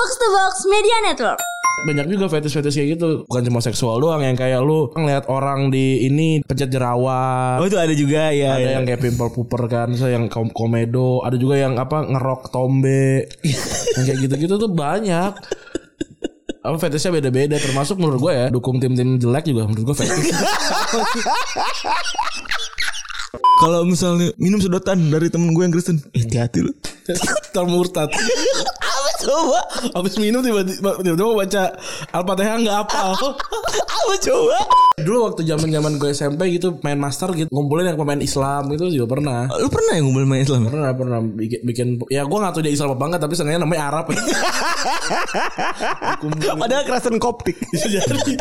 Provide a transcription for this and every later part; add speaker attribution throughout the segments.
Speaker 1: Box to Box Media Network.
Speaker 2: banyak juga fetish-fetish kayak gitu bukan cuma seksual doang yang kayak lu ngeliat orang di ini pencet jerawat
Speaker 3: Oh itu ada juga ya.
Speaker 2: ada
Speaker 3: ya.
Speaker 2: yang kayak pimple puper kan so, yang kom- komedo ada juga yang apa ngerok tombe yang kayak gitu-gitu tuh banyak apa fetishnya beda-beda termasuk menurut gue ya dukung tim-tim jelek juga menurut gue fetish
Speaker 3: Kalau misalnya minum sedotan dari temen gue yang Kristen, hati-hati lu.
Speaker 2: termurtad
Speaker 3: coba?
Speaker 2: habis minum tiba-tiba tiba-tiba baca al-fatihah nggak apal
Speaker 3: Apa coba?
Speaker 2: dulu waktu zaman zaman gue SMP gitu main master gitu ngumpulin yang pemain Islam itu juga pernah
Speaker 3: Lu pernah ya ngumpul main Islam?
Speaker 2: pernah pernah bikin, bikin ya gue nggak tahu dia Islam apa enggak tapi sengaja namanya Arab
Speaker 3: Padahal kerasan koptik.
Speaker 2: jadi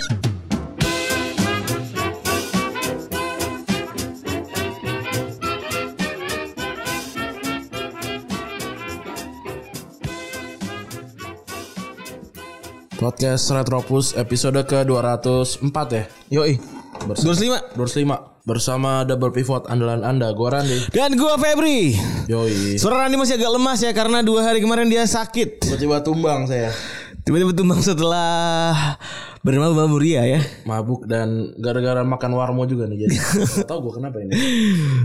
Speaker 2: Podcast Retropus episode ke-204 ya
Speaker 3: Yoi.
Speaker 2: Bersama,
Speaker 3: 25
Speaker 2: 205 Bersama double pivot andalan anda Gue Randy
Speaker 3: Dan gue Febri.
Speaker 2: Yoi
Speaker 3: Suara Randy masih agak lemas ya karena dua hari kemarin dia sakit.
Speaker 2: Tiba-tiba tumbang saya
Speaker 3: Tiba-tiba tumbang setelah bermabuk ria ya.
Speaker 2: Mabuk dan gara-gara makan warmo juga nih jadi tau gue kenapa ini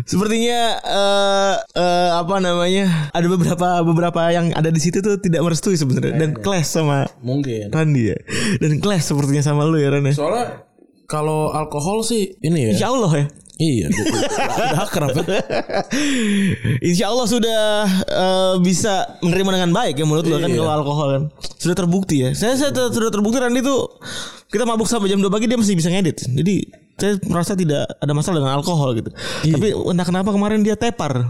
Speaker 3: Sepertinya eh eh, apa namanya? Ada beberapa beberapa yang ada di situ tuh tidak merestui sebenarnya dan clash sama
Speaker 2: Mungkin
Speaker 3: Randy ya. Dan clash sepertinya sama lu ya Ran ya.
Speaker 2: Soalnya kalau alkohol sih ini ya.
Speaker 3: Insya Allah ya.
Speaker 2: Iya, udah akrab ya.
Speaker 3: Insya Allah sudah eh, bisa menerima dengan baik ya menurut lo kan kalau alkohol kan sudah terbukti ya. Saya, saya ter- sudah terbukti Randy tuh kita mabuk sampai jam 2 pagi dia masih bisa ngedit. Jadi saya merasa tidak ada masalah dengan alkohol gitu. Tapi entah kenapa kemarin dia tepar.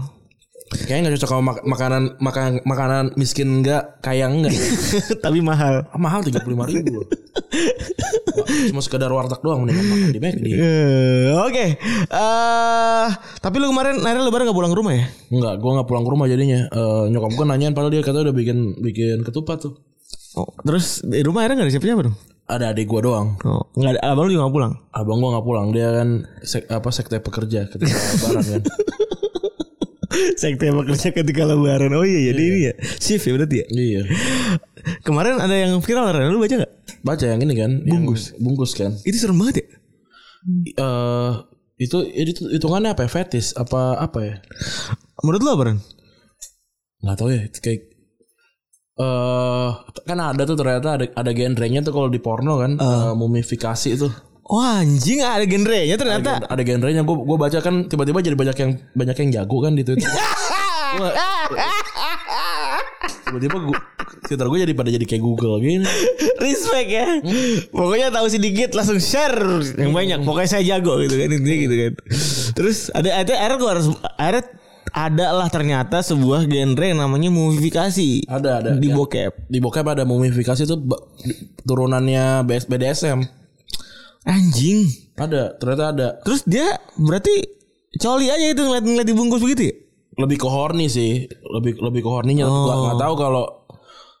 Speaker 2: Kayaknya gak cocok sama mak- makanan makanan makanan miskin enggak, kaya enggak.
Speaker 3: Tapi mahal.
Speaker 2: Ah, mahal 35 ribu. Cuma sekedar warteg doang mendingan makan di McD.
Speaker 3: Eh, Oke. Eh, tapi lu kemarin akhirnya lebaran gak pulang ke rumah ya?
Speaker 2: Enggak, gua enggak pulang ke rumah jadinya. Eh, nyokap gua nanyain padahal dia katanya udah bikin bikin ketupat tuh.
Speaker 3: Oh, terus di rumah akhirnya gak ada siapa-siapa dong?
Speaker 2: Ada adik gua doang.
Speaker 3: Oh, ada. Abang lu juga gak pulang.
Speaker 2: Abang gua nggak pulang, dia kan sek, apa sekte pekerja ketika lebaran kan.
Speaker 3: Sekte bekerja ketika lebaran. Oh iya, jadi ini ya. Shift ya berarti ya.
Speaker 2: Iya.
Speaker 3: Kemarin ada yang viral Ren. Lu baca gak?
Speaker 2: Baca yang ini kan, bungkus. bungkus kan.
Speaker 3: Itu serem banget ya.
Speaker 2: Eh itu itu hitungannya apa ya? Fetis apa apa ya?
Speaker 3: Menurut lu apa Ren?
Speaker 2: nggak tahu ya itu kayak eh kan ada tuh ternyata ada ada genrenya tuh kalau di porno kan eh, mumifikasi itu
Speaker 3: Oh anjing ada genrenya ternyata.
Speaker 2: ada genrenya gue gue baca kan tiba-tiba jadi banyak yang banyak yang jago kan di Twitter tiba-tiba gue Twitter gue jadi pada jadi kayak Google gini
Speaker 3: Respect ya. Pokoknya tahu sedikit langsung share yang banyak. Pokoknya saya jago gitu kan intinya gitu kan. Terus ada ada akhirnya gua harus akhirnya ada lah ternyata sebuah genre yang namanya mumifikasi.
Speaker 2: ada ada
Speaker 3: di
Speaker 2: Ya,
Speaker 3: bokep.
Speaker 2: di bokep ada mumifikasi ba- turunannya BS BDSM
Speaker 3: Anjing.
Speaker 2: ada ternyata ada
Speaker 3: Terus dia berarti coli aja itu ngeliat-ngeliat dibungkus begitu ya?
Speaker 2: Lebih ke horny sih lebih lebih ke horninya
Speaker 3: Oh.
Speaker 2: gua nggak tahu kalau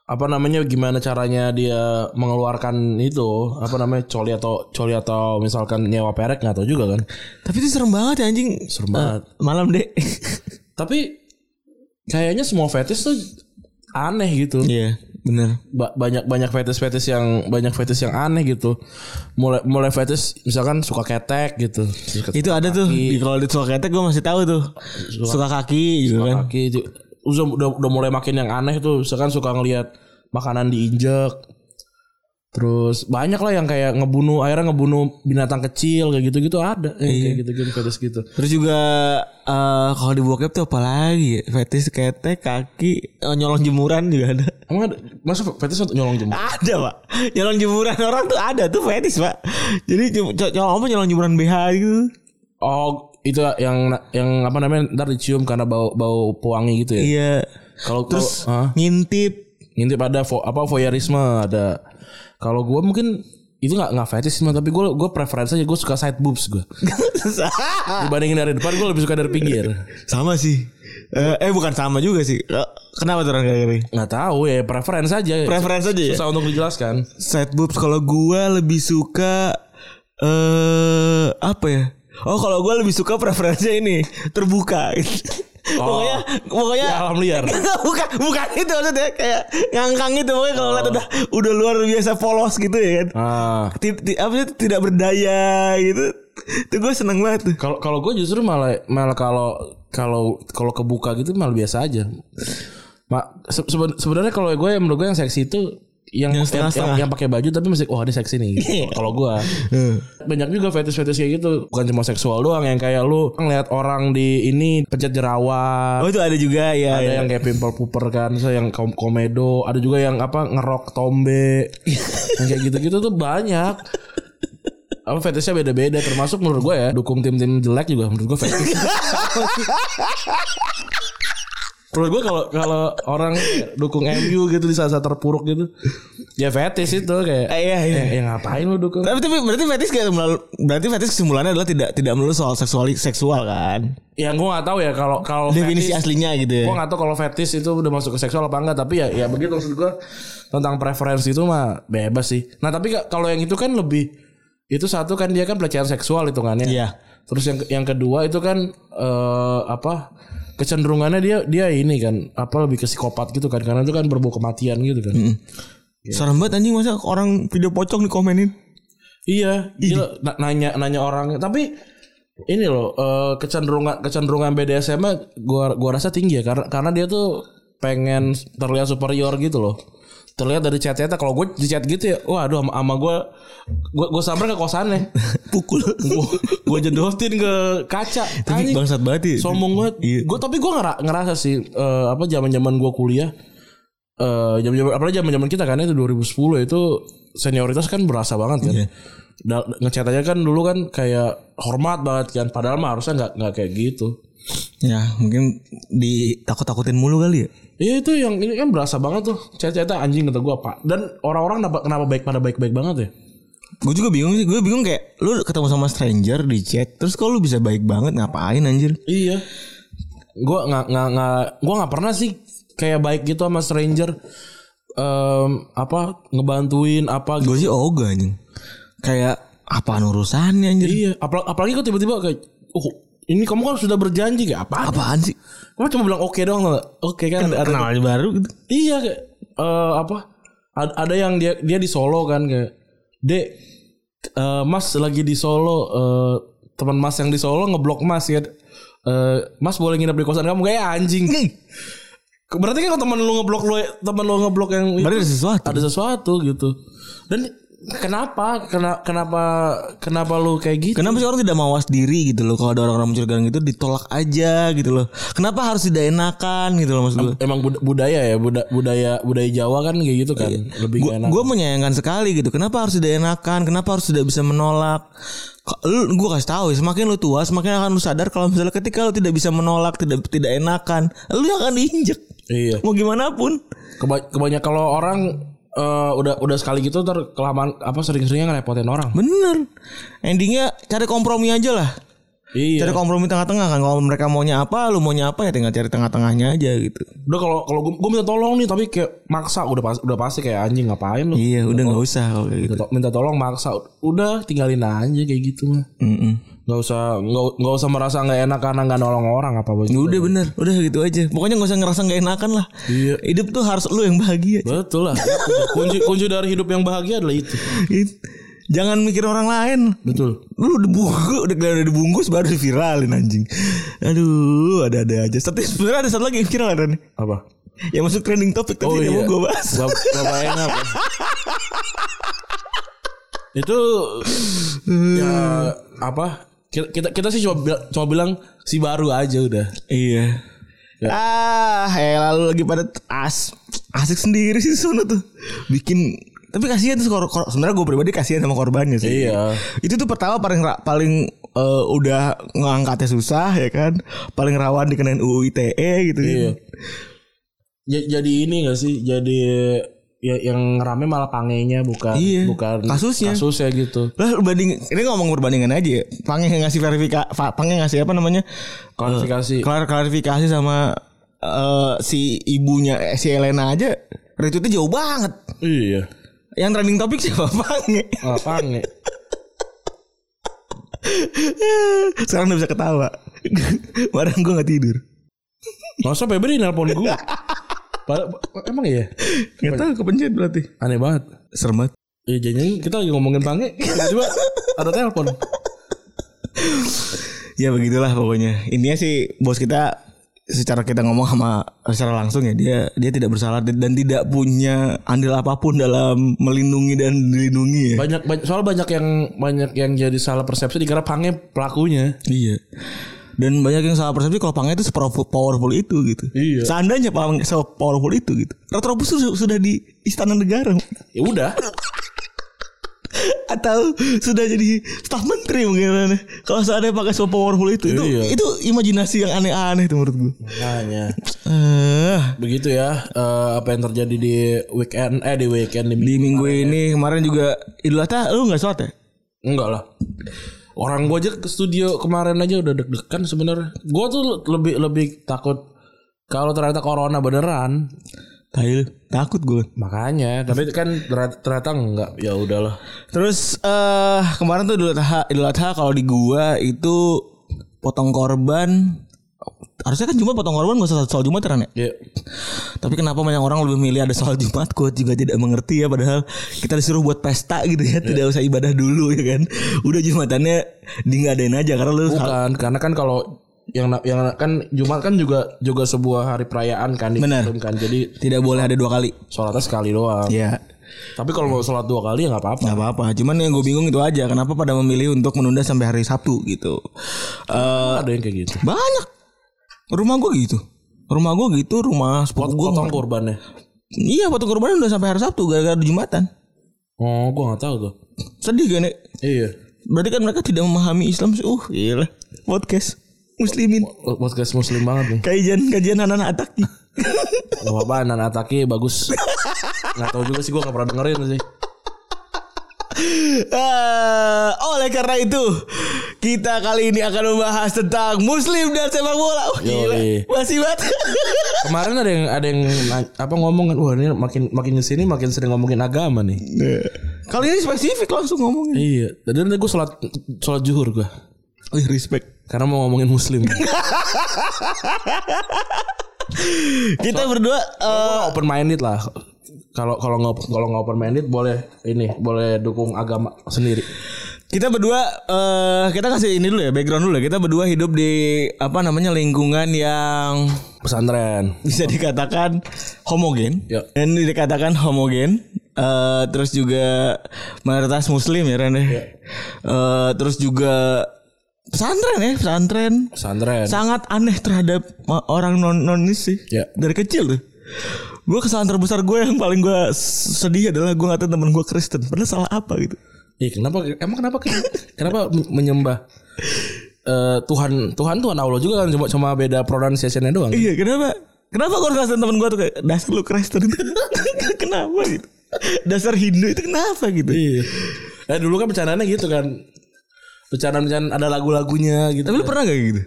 Speaker 2: apa namanya gimana caranya dia mengeluarkan itu apa namanya coli atau coli atau misalkan nyewa perek nggak tahu juga kan
Speaker 3: Tapi itu serem banget ya anjing.
Speaker 2: serem banget
Speaker 3: Malam deh.
Speaker 2: tapi kayaknya semua fetish tuh aneh gitu
Speaker 3: Iya, bener.
Speaker 2: Ba- banyak banyak fetish fetish yang banyak fetish yang aneh gitu mulai mulai fetish misalkan suka ketek gitu Suka
Speaker 3: Itu ada tuh di kalau di suka ketek gue masih tahu tuh. Suka kaki gitu kan.
Speaker 2: kaki itu udah, udah udah mulai makin yang aneh tuh misalkan suka ngelihat makanan diinjek terus banyak lah yang kayak ngebunuh akhirnya ngebunuh binatang kecil kayak gitu gitu ada yang kayak gitu gitu fetish gitu.
Speaker 3: Terus juga eh kalau di bokep tuh apa lagi ya? Fetis ketek, kaki, eh, nyolong jemuran juga ada.
Speaker 2: emang ada? Masa fetish untuk nyolong jempol
Speaker 3: Ada pak. Nyolong jemuran orang tuh ada tuh fetis pak. Jadi nyolong apa? Nyolong jemuran BH gitu.
Speaker 2: Oh itu yang yang apa namanya ntar dicium karena bau bau pewangi gitu ya?
Speaker 3: Iya.
Speaker 2: Kalau
Speaker 3: Terus
Speaker 2: ah,
Speaker 3: ngintip.
Speaker 2: Ngintip ada vo, apa voyeurisme ada kalau gue mungkin itu nggak nggak fetish mah tapi gue gue preferensi aja gue suka side boobs gue dibandingin dari depan gue lebih suka dari pinggir.
Speaker 3: Sama sih. Eh, eh bukan sama juga sih. Eh, Kenapa tuh orang kayak
Speaker 2: nggak tahu ya preferensi aja.
Speaker 3: Preferensi aja ya?
Speaker 2: Susah untuk dijelaskan.
Speaker 3: Side boobs kalau gua lebih suka eh apa ya? Oh kalau gua lebih suka preferensinya ini terbuka. Pokoknya pokoknya
Speaker 2: Ya, alam liar.
Speaker 3: bukan bukan itu maksudnya kayak ngangkang itu pokoknya kalau lihat udah udah luar biasa polos gitu ya kan.
Speaker 2: Ah.
Speaker 3: Ti- ti- apa sih tidak berdaya gitu. Itu gue seneng banget tuh.
Speaker 2: Kalau kalau gue justru malah malah kalau kalau kalau kebuka gitu malah biasa aja. Ma, se- seben- sebenarnya kalau gue yang menurut gue yang seksi itu yang
Speaker 3: Yang
Speaker 2: yang, yang, yang pakai baju tapi masih wah dia seksi nih. gitu. kalau gue banyak juga fetish-fetish kayak gitu bukan cuma seksual doang yang kayak lu ngeliat orang di ini pencet jerawat
Speaker 3: Oh itu ada juga ya.
Speaker 2: ada
Speaker 3: ya.
Speaker 2: yang kayak pimple puper kan so yang kom- komedo ada juga yang apa ngerok tombe yang kayak gitu-gitu tuh banyak apa fetishnya beda-beda termasuk menurut gue ya dukung tim-tim jelek juga menurut gue fetish menurut gue kalau kalau orang dukung MU gitu di saat-saat terpuruk gitu ya fetish itu kayak
Speaker 3: Eh, iya, iya.
Speaker 2: ya, ya ngapain lu dukung
Speaker 3: Tapi, tapi berarti fetis kayak melalui, berarti fetis kesimpulannya adalah tidak tidak melulu soal seksual seksual kan.
Speaker 2: ya gue nggak tahu ya kalau kalau
Speaker 3: Definisi
Speaker 2: fetish-
Speaker 3: aslinya gitu ya.
Speaker 2: Gue gak tau kalau fetish itu udah masuk ke seksual apa enggak Tapi ya ya begitu maksud gue Tentang preferensi itu mah bebas sih Nah tapi ka- kalau yang itu kan lebih Itu satu kan dia kan pelecehan seksual hitungannya
Speaker 3: Iya.
Speaker 2: Terus yang yang kedua itu kan eh, Apa Kecenderungannya dia dia ini kan Apa lebih ke psikopat gitu kan. Karena itu kan berbau kematian gitu kan.
Speaker 3: Serem banget anjing masa orang video pocong dikomenin.
Speaker 2: Iya gila, na- Nanya nanya orang. Tapi ini loh eh, kecenderungan kecenderungan BDSM gua gua rasa tinggi ya. Karena karena dia tuh pengen terlihat superior gitu loh. Terlihat dari chat-chatnya kalau gue di chat gitu ya, waduh sama, sama gue gue gue samperin ke kosannya.
Speaker 3: Pukul.
Speaker 2: gue jedotin ke kaca.
Speaker 3: Tapi bangsat banget ya.
Speaker 2: Sombong banget.
Speaker 3: Iya.
Speaker 2: Gue tapi gue ngera, ngerasa sih eh, apa zaman-zaman gue kuliah eh zaman-zaman apalagi zaman-zaman kita kan itu 2010 itu senioritas kan berasa banget kan. Da- ngechat aja kan dulu kan kayak hormat banget kan padahal mah harusnya nggak nggak kayak gitu.
Speaker 3: Ya mungkin ditakut-takutin mulu kali ya.
Speaker 2: Iya itu yang ini kan berasa banget tuh chat-chatnya anjing kata gue pak dan orang-orang kenapa, kenapa baik pada baik-baik banget ya?
Speaker 3: Gue juga bingung sih. Gue bingung kayak lu ketemu sama stranger di chat, terus kalau lu bisa baik banget ngapain anjir?
Speaker 2: Iya. Gua nggak nggak nggak gua nggak pernah sih kayak baik gitu sama stranger Em, apa ngebantuin apa gitu.
Speaker 3: Gue sih ogah anjing. Kayak apaan urusannya anjir?
Speaker 2: Iya, apalagi, apalagi kok tiba-tiba kayak oh ini kamu kan sudah berjanji kayak apa?
Speaker 3: Apaan sih?
Speaker 2: Kamu cuma bilang oke doang tau nggak? Oke kan ada,
Speaker 3: Kenal aja baru gitu.
Speaker 2: Iya kayak eh, apa? Ada, ada yang dia dia di Solo kan kayak Dek eh, Mas lagi di Solo eh, teman Mas yang di Solo ngeblok Mas ya. Eh, mas boleh nginep di kosan kamu kayak anjing. Berarti kan teman lu ngeblok lu teman lu ngeblok yang itu,
Speaker 3: Berarti ada sesuatu.
Speaker 2: ada sesuatu gitu. Dan kenapa? Kena, kenapa kenapa lu kayak gitu?
Speaker 3: Kenapa sih orang tidak mawas diri gitu loh kalau ada orang-orang mencurigakan gitu ditolak aja gitu loh. Kenapa harus tidak enakan gitu loh maksud gue.
Speaker 2: Emang bud- budaya ya, buda- budaya budaya Jawa kan kayak gitu kan. Lebih
Speaker 3: Gue
Speaker 2: enak.
Speaker 3: menyayangkan sekali gitu. Kenapa harus tidak enakan? Kenapa harus tidak bisa menolak? Lu gue kasih tahu ya, semakin lu tua, semakin akan lu sadar kalau misalnya ketika lu tidak bisa menolak, tidak tidak enakan, lu akan diinjek.
Speaker 2: Iya.
Speaker 3: Mau gimana pun.
Speaker 2: Keba- kebanyakan kalau orang eh, udah udah sekali gitu ntar kelamaan apa sering-seringnya ngerepotin orang.
Speaker 3: Bener. Endingnya cari kompromi aja lah.
Speaker 2: Iya.
Speaker 3: Cari kompromi tengah-tengah kan. Kalau mereka maunya apa, lu maunya apa ya tinggal cari tengah-tengahnya aja gitu.
Speaker 2: Udah kalau kalau gue minta tolong nih tapi kayak maksa udah pas, udah pasti kayak anjing ngapain lu?
Speaker 3: Iya, udah nggak usah kalau kayak gitu.
Speaker 2: Minta, to- minta tolong maksa udah tinggalin aja kayak gitu mah.
Speaker 3: Mm-mm.
Speaker 2: Nggak usah nggak nggak usah merasa nggak enak karena nggak nolong orang apa begitu.
Speaker 3: Udah bener, udah gitu aja. Pokoknya nggak usah ngerasa nggak enakan lah.
Speaker 2: Iya.
Speaker 3: Hidup tuh harus lu yang bahagia.
Speaker 2: Betul lah. kunci kunci dari hidup yang bahagia adalah itu.
Speaker 3: Jangan mikir orang lain.
Speaker 2: Betul.
Speaker 3: Lu udah bungkus, udah udah dibungkus baru diviralin anjing. Aduh, ada-ada aja. Tapi sebenarnya ada satu lagi yang viral ada nih.
Speaker 2: Apa?
Speaker 3: Yang masuk trending topik tapi
Speaker 2: Oh iya.
Speaker 3: mau gue bahas.
Speaker 2: Bapak enak. ya. itu ya apa? Kita kita, kita sih cuma cuma bilang si baru aja udah.
Speaker 3: Iya.
Speaker 2: Ya.
Speaker 3: Ah, eh lalu lagi pada as asik sendiri sih sono tuh. Bikin tapi kasihan tuh kor- kor- sebenarnya gue pribadi kasihan sama korbannya sih.
Speaker 2: Iya.
Speaker 3: Itu tuh pertama paling paling eh, udah ngangkatnya susah ya kan. Paling rawan dikenain UU ITE gitu kan.
Speaker 2: Iya. Ja- jadi ini gak sih? Jadi ya yang rame malah pangenya bukan
Speaker 3: Iya,
Speaker 2: bukan
Speaker 3: kasusnya.
Speaker 2: kasusnya gitu.
Speaker 3: Lah banding ini ngomong perbandingan aja ya. Pange ngasih verifikasi Pange ngasih apa namanya?
Speaker 2: Klarifikasi.
Speaker 3: Klar klarifikasi sama eh, si ibunya eh, si Elena aja retweetnya jauh banget.
Speaker 2: Iya.
Speaker 3: Yang trending topik siapa Pange?
Speaker 2: Malah pange.
Speaker 3: Sekarang udah bisa ketawa. Kemarin gue gak tidur.
Speaker 2: Masa Febri nelpon gue? Emang iya?
Speaker 3: Gak tahu kepencet berarti.
Speaker 2: Aneh banget.
Speaker 3: Serem banget.
Speaker 2: Iya jangan kita lagi ngomongin pange Tiba-tiba ada telepon
Speaker 3: Ya begitulah pokoknya. Intinya sih bos kita secara kita ngomong sama secara langsung ya dia dia tidak bersalah dan tidak punya andil apa pun dalam melindungi dan dilindungi ya.
Speaker 2: banyak, banyak soal banyak yang banyak yang jadi salah persepsi dikira pange pelakunya
Speaker 3: Iya. Dan banyak yang salah persepsi kalau Pange itu sepowerful powerful itu gitu.
Speaker 2: Iya.
Speaker 3: Seandainya Pange powerful itu gitu. Retropus sudah, sudah di istana negara
Speaker 2: ya udah
Speaker 3: atau sudah jadi staf menteri mungkin kalau seandainya pakai so powerful itu itu
Speaker 2: Iya.
Speaker 3: itu imajinasi yang aneh-aneh itu menurut gue.
Speaker 2: makanya
Speaker 3: Eh,
Speaker 2: begitu ya eh, apa yang terjadi di weekend eh di weekend di,
Speaker 3: di minggu ini kemarin juga Idul Adha lu nggak sholat ya?
Speaker 2: enggak lah orang gua aja ke studio kemarin aja udah deg-degan sebenarnya gua tuh lebih lebih takut kalau ternyata corona beneran
Speaker 3: Tai lu, takut gue.
Speaker 2: makanya tapi kan ternyata, enggak. Ya udahlah.
Speaker 3: Terus eh kemarin tuh Idul Adha, Idul Adha kalau di gua itu potong korban. Harusnya kan Jumat potong korban gak usah soal Jumat kan ya?
Speaker 2: ya
Speaker 3: Tapi kenapa banyak orang lebih milih ada soal Jumat? Gue juga tidak mengerti ya Padahal kita disuruh buat pesta gitu ya Tidak usah ibadah dulu ya kan? Udah Jumatannya Diengadain aja Karena lu
Speaker 2: bukan karena kan kalau yang yang kan Jumat kan juga juga sebuah hari perayaan kan
Speaker 3: Benar.
Speaker 2: kan. Jadi
Speaker 3: tidak boleh ada dua kali.
Speaker 2: sholatnya sekali doang.
Speaker 3: Ya
Speaker 2: tapi kalau mau sholat dua kali ya nggak apa-apa.
Speaker 3: Nggak apa-apa. Cuman yang gue bingung itu aja Kenapa pada memilih untuk menunda sampai hari Sabtu gitu? Eh
Speaker 2: ada yang kayak gitu.
Speaker 3: Banyak. Rumah gue gitu. Rumah gue gitu Rumah sepupu gue
Speaker 2: potong korbannya?
Speaker 3: Iya potong korban udah sampai hari Sabtu Gara-gara Jumatan.
Speaker 2: Oh gua nggak tahu tuh.
Speaker 3: Sedih kan ya?
Speaker 2: Iya.
Speaker 3: Berarti kan mereka tidak memahami Islam. Sih. Uh gila. Podcast Muslimin.
Speaker 2: Podcast muslim banget nih.
Speaker 3: Kajian Kajian anak-anak ataki
Speaker 2: Gak apa-apa Nana Ataki bagus. Gak tahu juga sih gue gak pernah dengerin sih.
Speaker 3: Eh, oleh karena itu kita kali ini akan membahas tentang Muslim dan sepak bola. Oh, gila, masih banget.
Speaker 2: Kemarin ada yang ada yang apa ngomong kan Wah ini makin makin ke sini makin sering ngomongin agama nih.
Speaker 3: Kali ini spesifik langsung ngomongin.
Speaker 2: Iya. Tadi nanti gue sholat Sholat juhur gue
Speaker 3: Wih, respect.
Speaker 2: Karena mau ngomongin muslim
Speaker 3: Kita berdua eh,
Speaker 2: Open minded lah kalau kalau nggak kalau nggak open minded boleh ini boleh dukung agama sendiri
Speaker 3: kita berdua eh kita kasih ini dulu ya background dulu ya. Kita berdua hidup di apa namanya lingkungan yang
Speaker 2: pesantren
Speaker 3: bisa dikatakan homogen
Speaker 2: Ya.
Speaker 3: dan dikatakan homogen Eh, terus juga mayoritas muslim ya Ren ya. Eh, terus juga pesantren ya pesantren.
Speaker 2: Pesantren.
Speaker 3: Sangat aneh terhadap orang non nonis sih.
Speaker 2: Ya.
Speaker 3: dari kecil tuh. Gue kesalahan terbesar gue yang paling gue sedih adalah gue ngatain temen gue Kristen. Padahal salah apa gitu.
Speaker 2: Ih, kenapa emang kenapa kenapa men- menyembah eh, Tuhan Tuhan Tuhan Allah juga kan cuma cuma beda pronunciation-nya doang.
Speaker 3: iya kenapa? Kenapa gue ngatain temen gue tuh kayak dasar lu Kristen. Kenapa gitu? Dasar Hindu itu kenapa gitu?
Speaker 2: Iya. Eh dulu kan bercandanya gitu kan. Bercandaan-bercandaan ada lagu-lagunya gitu.
Speaker 3: tapi lu pernah gak gitu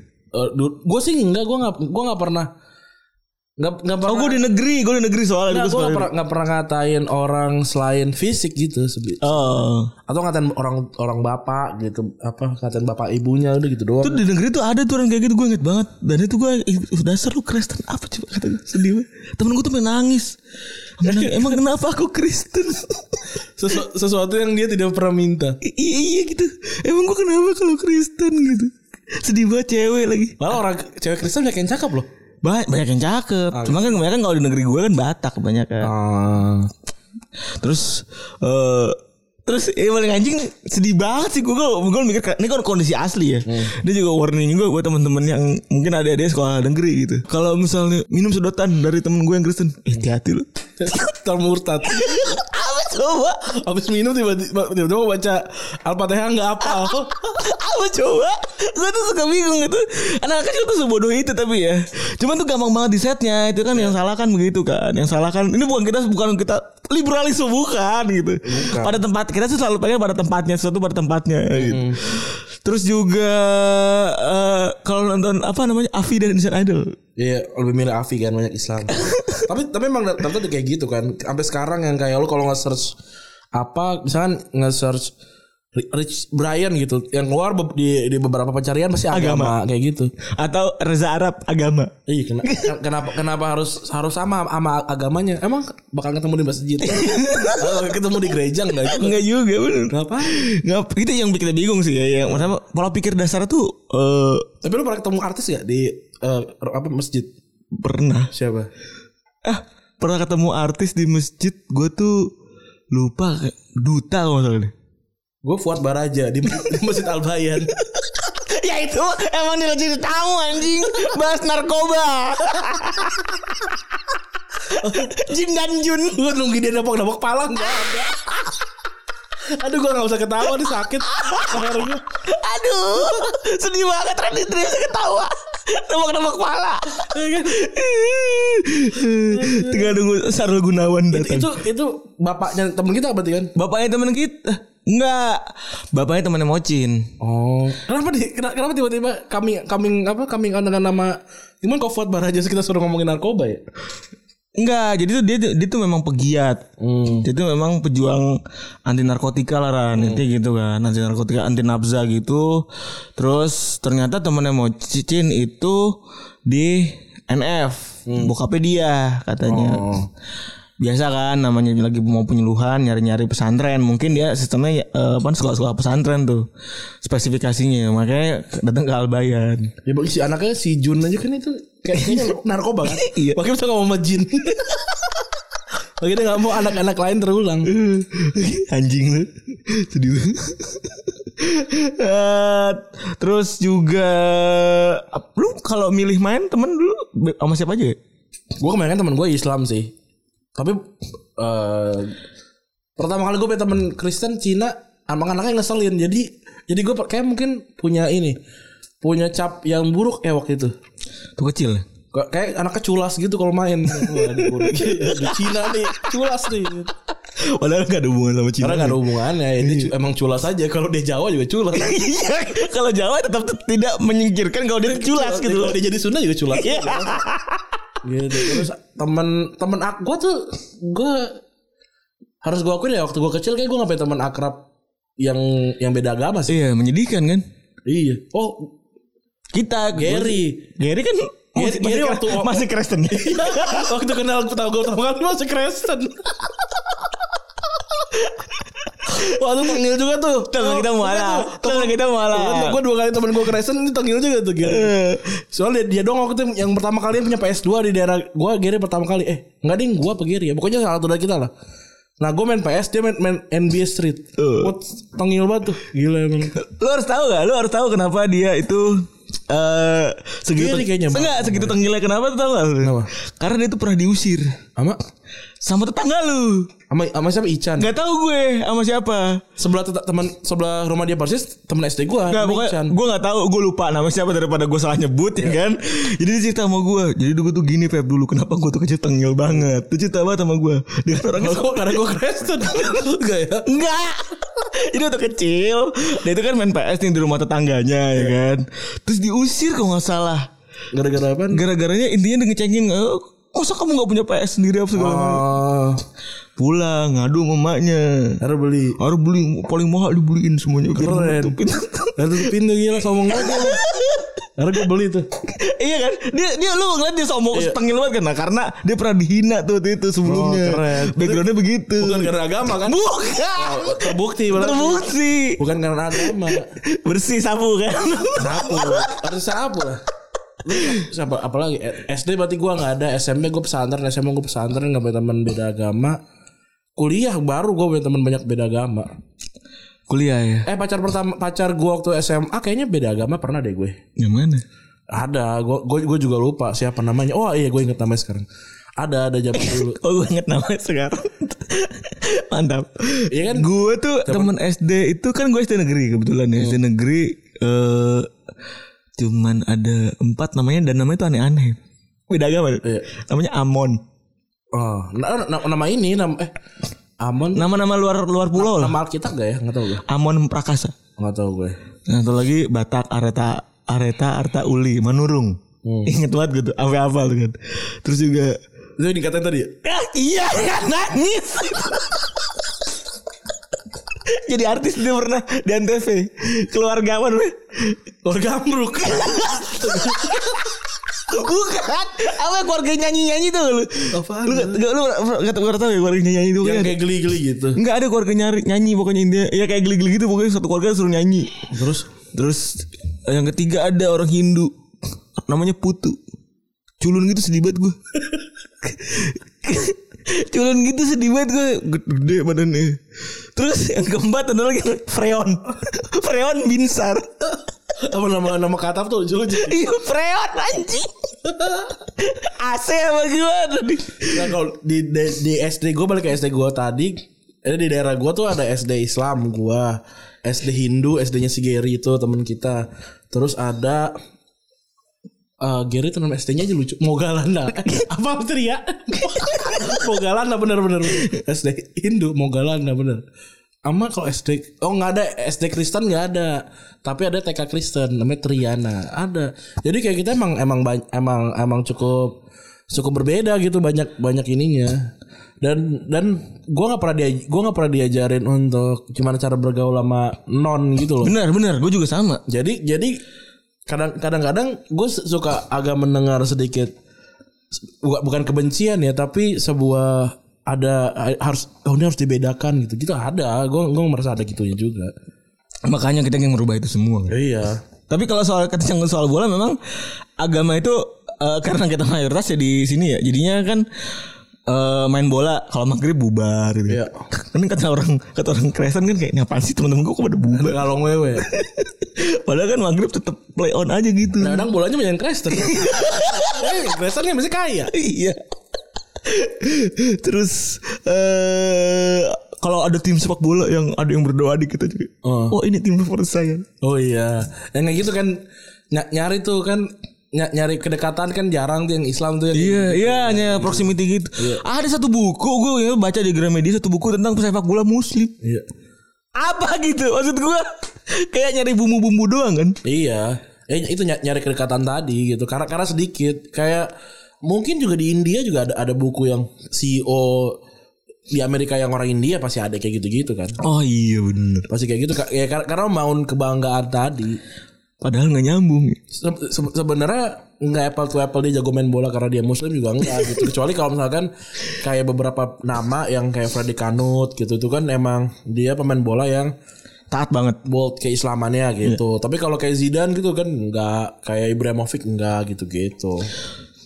Speaker 2: gue sih enggak, gue nggak gue nggak pernah nggak nggak pernah.
Speaker 3: oh gue di negeri gue di negeri soalnya
Speaker 2: Nggak, gue nggak pernah nggak pernah ngatain orang selain fisik gitu sebi-
Speaker 3: oh.
Speaker 2: Atau ngatain orang orang bapak gitu apa ngatain bapak ibunya udah gitu doang.
Speaker 3: Tuh di negeri tuh ada tuh orang kayak gitu gue inget banget. Dan itu gue dasar lu Kristen apa coba kata sedih banget. Temen gue tuh pengen nangis. Emang, kenapa aku Kristen?
Speaker 2: Sesu- sesuatu yang dia tidak pernah minta.
Speaker 3: I- Iya iya gitu. Emang gue kenapa kalau Kristen gitu? Sedih banget cewek lagi.
Speaker 2: Malah orang cewek Kristen banyak yang cakep loh
Speaker 3: Ba banyak yang cakep Cuma kan kebanyakan kalau di negeri gue kan Batak kebanyakan
Speaker 2: Ah.
Speaker 3: Terus eh Terus eh, paling anjing sedih banget sih gue gue mikir ini kan kondisi asli ya. Dia juga warning juga buat teman-teman yang mungkin ada ada sekolah negeri gitu. Kalau misalnya minum sedotan dari temen gue yang Kristen, eh, hati-hati lu.
Speaker 2: termurtad
Speaker 3: coba?
Speaker 2: Habis minum tiba-tiba tiba-tiba baca Al-Fatihah nggak apa
Speaker 3: Apa coba? Gue tuh suka bingung gitu. Anak kecil tuh sebodoh itu tapi ya. Cuman tuh gampang banget di setnya. Itu kan yang salah kan begitu kan. Yang salah kan ini bukan kita bukan kita liberalisme bukan gitu. Pada tempat kita tuh selalu pengen pada tempatnya sesuatu pada tempatnya gitu. Terus juga eh, kalau nonton apa namanya Avi dan Indonesian Idol.
Speaker 2: Iya lebih milih Afi kan banyak Islam Tapi tapi emang ternyata kayak gitu kan Sampai sekarang yang kayak lu kalau nge-search Apa Misalkan nge-search Rich Brian gitu yang keluar di, di beberapa pencarian pasti agama, kayak gitu.
Speaker 3: Atau Reza Arab agama.
Speaker 2: Iya ken- kenapa kenapa harus harus sama sama agamanya? Emang bakal ketemu di masjid? Ketemu di gereja enggak juga?
Speaker 3: Enggak juga bener.
Speaker 2: Kenapa?
Speaker 3: Nggak, itu yang bikin kita bingung sih ya. Yang pertama pola pikir dasar tuh eh
Speaker 2: Tapi lu pernah ketemu artis gak di eh, apa masjid?
Speaker 3: pernah.
Speaker 2: Siapa?
Speaker 3: Ah, pernah ketemu artis di masjid. Gue tuh lupa duta kalau nggak salah deh.
Speaker 2: Gue Fuad Baraja di, di Masjid Al Bayan.
Speaker 3: ya itu emang dia jadi tamu anjing bahas narkoba. Jin dan Jun.
Speaker 2: gue nunggu dia nepok-nepok pala enggak ada. Aduh gue gak usah ketawa nih sakit.
Speaker 3: Aduh, sedih banget Randy Dres ketawa. Nembak-nembak kepala. Tinggal nunggu Sarul Gunawan datang.
Speaker 2: Itu itu bapaknya temen kita berarti kan?
Speaker 3: Bapaknya temen kita. Enggak. Bapaknya temennya Mocin.
Speaker 2: Oh. Kenapa di kenapa, tiba-tiba kami coming apa coming out dengan nama gimana kok Fuad Baraja kita suruh ngomongin narkoba ya?
Speaker 3: Enggak, jadi tuh dia dia tuh memang pegiat.
Speaker 2: Hmm.
Speaker 3: Dia tuh memang pejuang anti narkotika lah Ran. Intinya gitu kan, anti narkotika, anti nafza gitu. Terus ternyata temennya Mocin itu di NF, bokapnya dia katanya.
Speaker 2: Oh.
Speaker 3: Biasa kan namanya lagi mau penyuluhan nyari-nyari pesantren mungkin dia sistemnya eh, apa sekolah-sekolah pesantren tuh spesifikasinya makanya datang ke Albayan
Speaker 2: Ya bagi si anaknya si Jun aja kan itu kayak kayaknya narkoba kan?
Speaker 3: Iya.
Speaker 2: Makanya bisa ngomong sama Jin. Makanya dia gak mau anak-anak lain terulang.
Speaker 3: anjing lu sedih. Eh, terus juga lu kalau milih main temen dulu sama siapa aja?
Speaker 2: Gue kemarin kan temen gue Islam sih. Tapi eh pertama kali gue punya temen Kristen Cina, anak-anaknya ngeselin. Jadi jadi gue kayak mungkin punya ini, punya cap yang buruk ya waktu itu.
Speaker 3: Tuh kecil.
Speaker 2: Kayak anaknya culas gitu kalau main. Di, Cina nih, culas nih.
Speaker 3: Padahal gak ada hubungan sama Cina.
Speaker 2: Karena gak ada hubungannya, ini cu- emang culas aja. Kalau di Jawa juga culas.
Speaker 3: Iya, kalau Jawa tetap tidak menyingkirkan kalau dia culas gitu
Speaker 2: Kalau dia jadi Sunda juga culas.
Speaker 3: Iya.
Speaker 2: gitu terus temen temen aku gue tuh gue harus gue akuin ya waktu gue kecil kayak gue nggak punya teman akrab yang yang beda agama sih
Speaker 3: Iya, menyedihkan kan?
Speaker 2: iya oh
Speaker 3: Kita
Speaker 2: Gary
Speaker 3: Gary kan
Speaker 2: Gary-
Speaker 3: masih,
Speaker 2: Gary
Speaker 3: masih,
Speaker 2: waktu-
Speaker 3: masih Kristen ya.
Speaker 2: waktu kenal tahu gue pertama kali masih Kristen Waktu panggil juga tuh.
Speaker 3: Temen kita muala. Temen kita muala.
Speaker 2: Gue dua kali temen gue Kristen Ini panggil juga tuh Gary Soalnya dia, dia doang waktu itu Yang pertama kali punya PS2 di daerah Gue Gary pertama kali. Eh enggak ding. Gue apa Gary ya? Pokoknya salah satu dari kita lah. Nah gue main PS Dia main, main NBA Street. Gue panggil banget tuh. Gila emang.
Speaker 3: Lu harus tahu gak? Lu harus tahu kenapa dia itu eh segitu
Speaker 2: Gary kayaknya,
Speaker 3: enggak segitu tenggilnya kenapa tuh tahu gak?
Speaker 2: Kenapa?
Speaker 3: Karena dia tuh pernah diusir.
Speaker 2: Sama
Speaker 3: sama tetangga lu.
Speaker 2: Sama, sama siapa Ican
Speaker 3: Gak tahu gue sama siapa.
Speaker 2: Sebelah teman Sebelah rumah dia persis Temen SD gue
Speaker 3: Gak pokoknya gue gak tahu gue lupa nama siapa daripada gue salah nyebut ya kan. Jadi dia cerita sama gue. Jadi gue tuh gini Feb dulu kenapa gue tuh kecil tengil banget. Dia cerita banget sama gue. Dia kan orangnya
Speaker 2: Kalau gue karena gue Kristen Enggak ya
Speaker 3: Enggak. Jadi waktu kecil dia itu kan main PS nih di rumah tetangganya ya kan. Terus diusir kalau nggak salah.
Speaker 2: Gara-gara apa
Speaker 3: Gara-garanya intinya dia ngecengin eh, Masa kamu gak punya PS sendiri apa segala macam?
Speaker 2: Oh
Speaker 3: Pulang ngadu sama emaknya.
Speaker 2: Harus beli.
Speaker 3: Harus beli paling mahal dibeliin semuanya.
Speaker 2: Keren.
Speaker 3: nutupin.
Speaker 2: Harus tutupin tuh gila Sombong banget. Karena gue beli tuh.
Speaker 3: Iya kan? Dia dia lu ngeliat dia sombong Tengil banget kan? Nah, Karena dia pernah dihina tuh waktu itu sebelumnya.
Speaker 2: Oh, keren.
Speaker 3: Backgroundnya begitu.
Speaker 2: Bukan karena agama kan?
Speaker 3: Bukan.
Speaker 2: Terbukti berarti.
Speaker 3: Terbukti.
Speaker 2: Bukan karena agama.
Speaker 3: Bersih sapu kan?
Speaker 2: Sapu. Harus sapu. lah siapa apalagi SD berarti gua nggak ada SMP gue pesantren SMA gue pesantren nggak punya teman beda agama. Kuliah baru gue punya teman banyak beda agama.
Speaker 3: Kuliah ya?
Speaker 2: Eh pacar pertama pacar gue waktu SMA kayaknya beda agama pernah deh gue.
Speaker 3: Yang mana?
Speaker 2: Ada gue gue gue juga lupa siapa namanya. Oh iya gue inget namanya sekarang. Ada ada zaman dulu.
Speaker 3: Oh gue inget namanya sekarang. Mantap.
Speaker 2: Iya kan?
Speaker 3: Gue tuh temen SD itu kan gue SD negeri kebetulan ya. SD negeri eh Cuman ada empat namanya dan namanya tuh aneh-aneh. Beda agama.
Speaker 2: Iya.
Speaker 3: Namanya Amon.
Speaker 2: Oh na- na- nama ini nama eh Amon?
Speaker 3: Nama-nama luar luar pulau lah
Speaker 2: nama Alkitab gak ya? Nggak tahu gue
Speaker 3: Amon Prakasa.
Speaker 2: Nggak tahu gue
Speaker 3: Yang satu lagi Batak Areta Areta Arta Uli Manurung. Ingat banget gitu Sampai hafal tuh kan. Terus juga
Speaker 2: itu dikatain tadi ya?
Speaker 3: Iya kan nangis. Jadi artis dia pernah di Antv. Keluarga apa namanya?
Speaker 2: Keluarga ambruk.
Speaker 3: Bukan. Apa keluarga nyanyi-nyanyi tuh lu?
Speaker 2: Apaan?
Speaker 3: Lu gak, lu gak, gak, gak tahu ya keluarga nyanyi itu
Speaker 2: yang
Speaker 3: kan?
Speaker 2: kayak geli-geli gitu.
Speaker 3: Enggak ada keluarga nyari nyanyi pokoknya dia ya kayak geli-geli gitu pokoknya satu keluarga suruh nyanyi.
Speaker 2: Terus
Speaker 3: Terus yang ketiga ada orang Hindu namanya Putu. Culun gitu sedih banget gue. Culun gitu sedih banget gue. Gede badannya. Terus yang keempat ada lagi Freon. Freon Binsar.
Speaker 2: Apa nama nama katap tuh lucu.
Speaker 3: Iya Freon anjing. AC apa gimana nih
Speaker 2: Nah kalau di, di, di SD gue balik ke SD gue tadi ada di daerah gue tuh ada SD Islam gue SD Hindu SD-nya si Gary itu temen kita. Terus ada eh Gary itu nama SD-nya aja lucu. Mogalanda apa teriak Mogalanda bener-bener SD Hindu Mogalanda bener. Ama kalau SD oh nggak ada. SD Kristen nggak ada. Tapi ada TK Kristen namanya Triana. Ada. Jadi kayak kita emang emang emang emang cukup cukup berbeda gitu banyak banyak ininya. Dan dan gua nggak pernah dia gua nggak pernah diajarin untuk gimana cara bergaul sama non gitu loh.
Speaker 3: Bener bener. Gue juga sama.
Speaker 2: Jadi jadi kadang kadang-kadang gue suka agak mendengar sedikit bukan bukan kebencian ya tapi sebuah ada harus oh ini harus dibedakan gitu. Gitu ada gue gue merasa ada gitunya juga.
Speaker 3: Makanya kita yang merubah itu semua. Kan?
Speaker 2: iya.
Speaker 3: Tapi kalau soal kencang soal bola memang agama itu eh, karena kita mayoritas ya di sini ya jadinya kan eh, main bola kalau maghrib bubar gitu.
Speaker 2: Iya.
Speaker 3: Kan kata orang kata orang Kristen kan kayak "Ini apaan sih teman-teman gue kok pada bubar.
Speaker 2: kalau ngewe
Speaker 3: Padahal kan maghrib tetap play on aja gitu.
Speaker 2: kadang bolanya banyak Kristen eh Kristen kan masih kaya
Speaker 3: iya. Terus eh kalau ada tim sepak bola yang ada yang berdoa di kita juga.
Speaker 2: Oh.
Speaker 3: Oh, ini tim favorit saya.
Speaker 2: oh iya yang kayak gitu kan ny- nyari tuh kan ny- nyari kedekatan kan jarang tuh yang Islam tuh yang
Speaker 3: Iya, iya hanya proximity gitu. Ada satu buku gue ya, baca di Gramedia satu buku tentang sepak bola muslim.
Speaker 2: iya
Speaker 3: Apa gitu? Maksud gue kayak nyari bumbu-bumbu doang kan?
Speaker 2: Iya, eh, itu ny- nyari kedekatan tadi gitu. Karena karena sedikit kayak mungkin juga di India juga ada ada buku yang CEO di Amerika yang orang India pasti ada kayak gitu-gitu kan.
Speaker 3: Oh iya bener.
Speaker 2: Pasti kayak gitu ya kar- karena mau kebanggaan tadi.
Speaker 3: Padahal nggak nyambung.
Speaker 2: Se- se- sebenarnya nggak apple to apple dia jago main bola karena dia muslim juga enggak gitu. Kecuali kalau misalkan kayak beberapa nama yang kayak Freddy Kanut gitu itu kan emang dia pemain bola yang
Speaker 3: Taat banget.
Speaker 2: bold keislamannya gitu. Tapi kalau kayak Zidane gitu kan enggak kayak Ibrahimovic enggak gitu-gitu.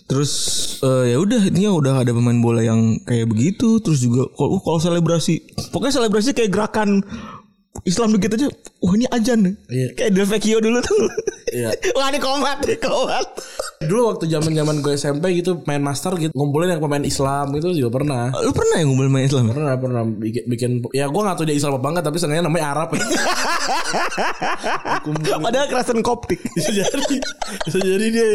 Speaker 3: Terus eh, ya udah intinya udah ada pemain bola yang kayak begitu. Terus juga kalau kalau selebrasi, pokoknya selebrasi kayak gerakan Islam dikit aja. Wah ini ajan nih.
Speaker 2: Iya.
Speaker 3: Kayak Del Vecchio dulu tuh.
Speaker 2: Iya.
Speaker 3: Wah ini komat nih komat.
Speaker 2: Dulu waktu zaman-zaman gue SMP gitu main master gitu ngumpulin yang pemain Islam itu juga pernah.
Speaker 3: Lu pernah ya ngumpul main Islam?
Speaker 2: Pernah pernah bikin, bikin ya gue gak tahu dia Islam apa enggak tapi sengaja namanya Arab.
Speaker 3: Padahal kerasan koptik.
Speaker 2: bisa jadi bisa jadi dia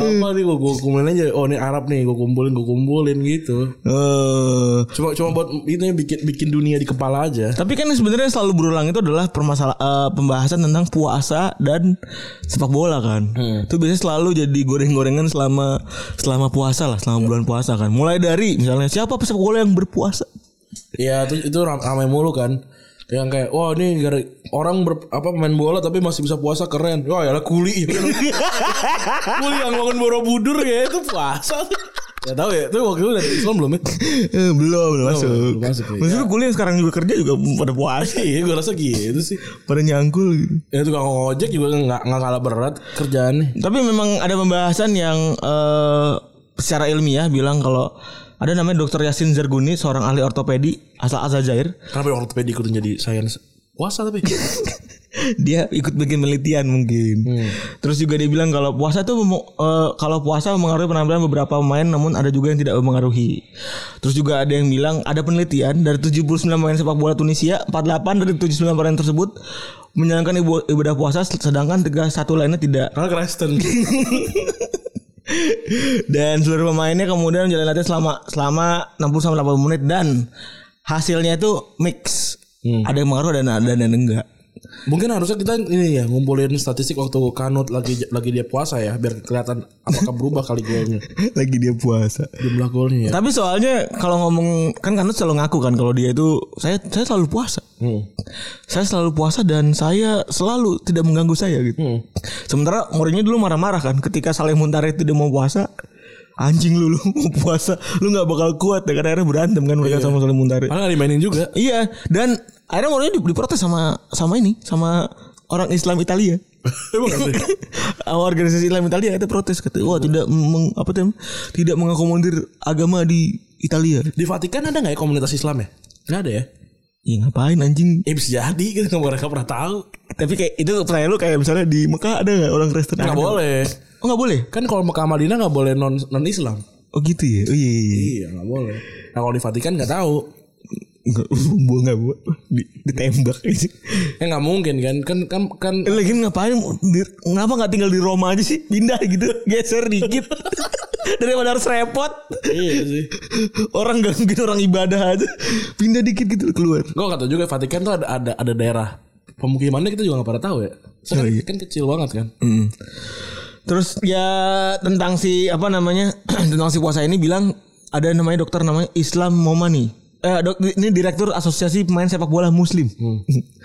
Speaker 2: apa nih gue gue kumpulin aja oh ini Arab nih gue kumpulin gue kumpulin gitu
Speaker 3: Eh,
Speaker 2: cuma cuma buat itu bikin bikin dunia di kepala aja
Speaker 3: Tapi kan sebenarnya selalu berulang itu adalah permasalahan pembahasan tentang puasa dan sepak bola kan. Itu biasanya selalu jadi goreng-gorengan selama selama puasa lah, selama bulan puasa kan. Mulai dari misalnya siapa pesepak bola yang berpuasa?
Speaker 2: ya itu itu ram- ramai mulu kan yang kayak wah ini gara orang ber, apa main bola tapi masih bisa puasa keren wah ya kuli kuli yang bangun borobudur ya itu puasa ya tahu ya itu waktu itu dari Islam belum ya
Speaker 3: Eh, belum belum masuk.
Speaker 2: belum masuk, ya.
Speaker 3: Maksudnya kuliah sekarang juga kerja juga pada puasa,
Speaker 2: iya gue rasa gitu sih
Speaker 3: pada nyangkul gitu.
Speaker 2: ya tukang ojek juga nggak nggak kalah berat kerjaannya
Speaker 3: Tapi memang ada pembahasan yang eh, secara ilmiah bilang kalau ada namanya Dr. Yasin Zarguni, seorang ahli ortopedi asal Aljazair.
Speaker 2: kenapa ortopedi ikutin jadi sains puasa tapi
Speaker 3: dia ikut bikin penelitian mungkin. Terus juga dia bilang kalau puasa tuh eh, kalau puasa mempengaruhi penampilan beberapa pemain namun ada juga yang tidak mempengaruhi. Terus juga ada yang bilang ada penelitian dari 79 pemain sepak bola Tunisia, 48 dari 79 pemain tersebut menjalankan ibadah puasa sedangkan 31 lainnya tidak.
Speaker 2: karena Kristen
Speaker 3: Dan seluruh pemainnya kemudian menjalani latihan selama selama 60 sampai 80 menit dan hasilnya itu mix. Ada yang pengaruh dan ada dan enggak.
Speaker 2: Mungkin harusnya kita ini ya ngumpulin statistik waktu Kanut lagi lagi dia puasa ya biar kelihatan apakah berubah kali golnya
Speaker 3: Lagi dia puasa.
Speaker 2: jumlah golnya ya.
Speaker 3: Tapi soalnya kalau ngomong kan Kanut selalu ngaku kan kalau dia itu saya saya selalu puasa.
Speaker 2: Hmm.
Speaker 3: Saya selalu puasa dan saya selalu tidak mengganggu saya gitu.
Speaker 2: Hmm.
Speaker 3: Sementara Mourinho dulu marah-marah kan ketika Saleh Muntari tidak mau puasa. Anjing lu lu mau puasa lu nggak bakal kuat ya karena akhirnya berantem kan mereka sama Saleh Muntari.
Speaker 2: Nggak dimainin juga.
Speaker 3: Iya dan akhirnya Mourinho di- diprotes sama sama ini sama orang Islam Italia. Organisasi Islam Italia itu protes kata wah tidak meng, apa tuh tidak mengakomodir agama di Italia.
Speaker 2: Di Vatikan ada nggak ya komunitas Islam ya? Nggak ada ya?
Speaker 3: Ya ngapain anjing?
Speaker 2: Eh bisa jadi kita nggak mereka pernah tahu.
Speaker 3: Tapi kayak itu pertanyaan lu kayak misalnya di Mekah ada nggak orang Kristen?
Speaker 2: Nggak boleh.
Speaker 3: Oh nggak boleh?
Speaker 2: Kan kalau Mekah Madinah nggak boleh non non Islam.
Speaker 3: Oh gitu ya? Oh iya iya. iya.
Speaker 2: Iya nggak boleh. Nah kalau di Vatikan nggak tahu.
Speaker 3: Gua nggak di, ditembak.
Speaker 2: Ya nggak mungkin kan? Kan kan kan.
Speaker 3: Lagi ngapain? Di- Ngapa nggak tinggal di Roma aja sih? Pindah gitu, geser dikit. Daripada harus repot.
Speaker 2: iya sih.
Speaker 3: Orang gangguin orang ibadah aja. Pindah dikit gitu keluar.
Speaker 2: Gue kata juga Vatikan tuh ada ada ada daerah pemukimannya kita juga nggak pada tahu ya. Soalnya
Speaker 3: Oh, iya.
Speaker 2: kan kecil banget kan.
Speaker 3: Mm. Terus ya tentang si apa namanya tentang si puasa ini bilang ada namanya dokter namanya Islam Momani. Eh, dok, ini direktur Asosiasi Pemain Sepak Bola Muslim.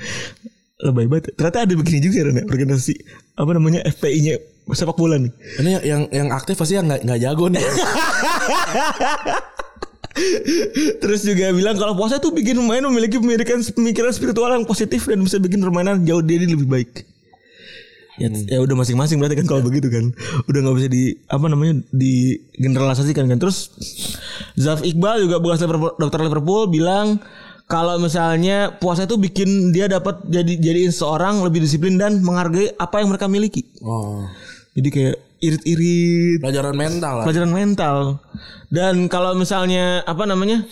Speaker 3: Lebay banget. Ternyata ada begini juga Ren, ya, organisasi apa namanya FPI-nya sepak bola nih.
Speaker 2: Ini yang yang aktif pasti yang nggak jago nih.
Speaker 3: Terus juga bilang kalau puasa tuh bikin pemain memiliki pemikiran pemikiran spiritual yang positif dan bisa bikin permainan jauh jadi lebih baik. Ya, ya udah masing-masing berarti kan kalau begitu kan. Udah nggak bisa di apa namanya di generalisasikan kan. Terus Zaf Iqbal juga bekas Liverpool, dokter Liverpool bilang kalau misalnya puasa itu bikin dia dapat jadi jadiin seorang lebih disiplin dan menghargai apa yang mereka miliki.
Speaker 2: Oh.
Speaker 3: jadi kayak irit-irit.
Speaker 2: Pelajaran mental lah.
Speaker 3: pelajaran mental. Dan kalau misalnya apa namanya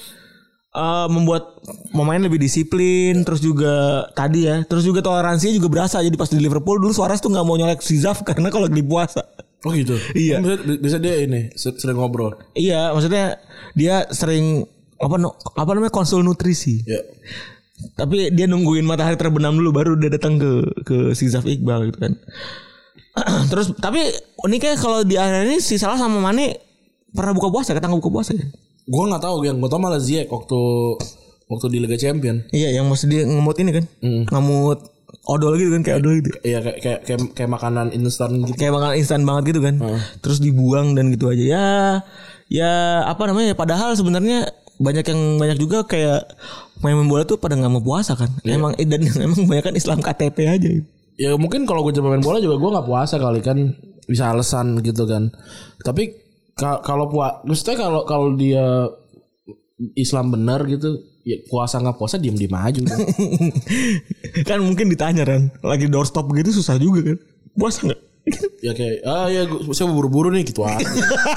Speaker 3: eh, membuat pemain lebih disiplin terus juga tadi ya terus juga toleransinya juga berasa jadi pas di Liverpool dulu Suarez tuh nggak mau nyolek si Zaf karena kalau lagi puasa
Speaker 2: Oh gitu.
Speaker 3: Iya.
Speaker 2: Bisa, bisa dia ini se- sering ngobrol.
Speaker 3: iya maksudnya dia sering apa no- apa namanya konsul nutrisi
Speaker 2: Ya.
Speaker 3: tapi dia nungguin matahari terbenam dulu baru dia datang ke ke si Zaf Iqbal gitu kan terus tapi uniknya kalau di area ini si Salah sama Mane pernah buka puasa ketangkap buka puasa ya
Speaker 2: Gue nggak tahu yang gue tau malah Ziyech waktu waktu di Liga Champion.
Speaker 3: Iya yang maksud dia ngemut ini kan? Ngemut odol gitu kan Kayak odol gitu.
Speaker 2: Iya kayak kayak kayak, kayak makanan instan gitu.
Speaker 3: Kayak makanan instan banget gitu kan. Terus dibuang dan gitu aja. Ya Ya apa namanya Padahal sebenarnya Banyak yang banyak juga kayak Main bola tuh pada nggak mau puasa kan. Emang eh, Dan emang banyak kan Islam KTP aja
Speaker 2: Ya mungkin kalau gue coba main bola juga gue nggak puasa kali kan. Bisa alasan gitu kan. Tapi kalau puasa, maksudnya kalau kalau dia Islam benar gitu, ya puasa nggak puasa diem diem aja. udah.
Speaker 3: Kan mungkin ditanya kan Lagi doorstop gitu susah juga kan Puasa nggak?
Speaker 2: ya kayak ah ya gua, saya buru-buru nih gitu aja.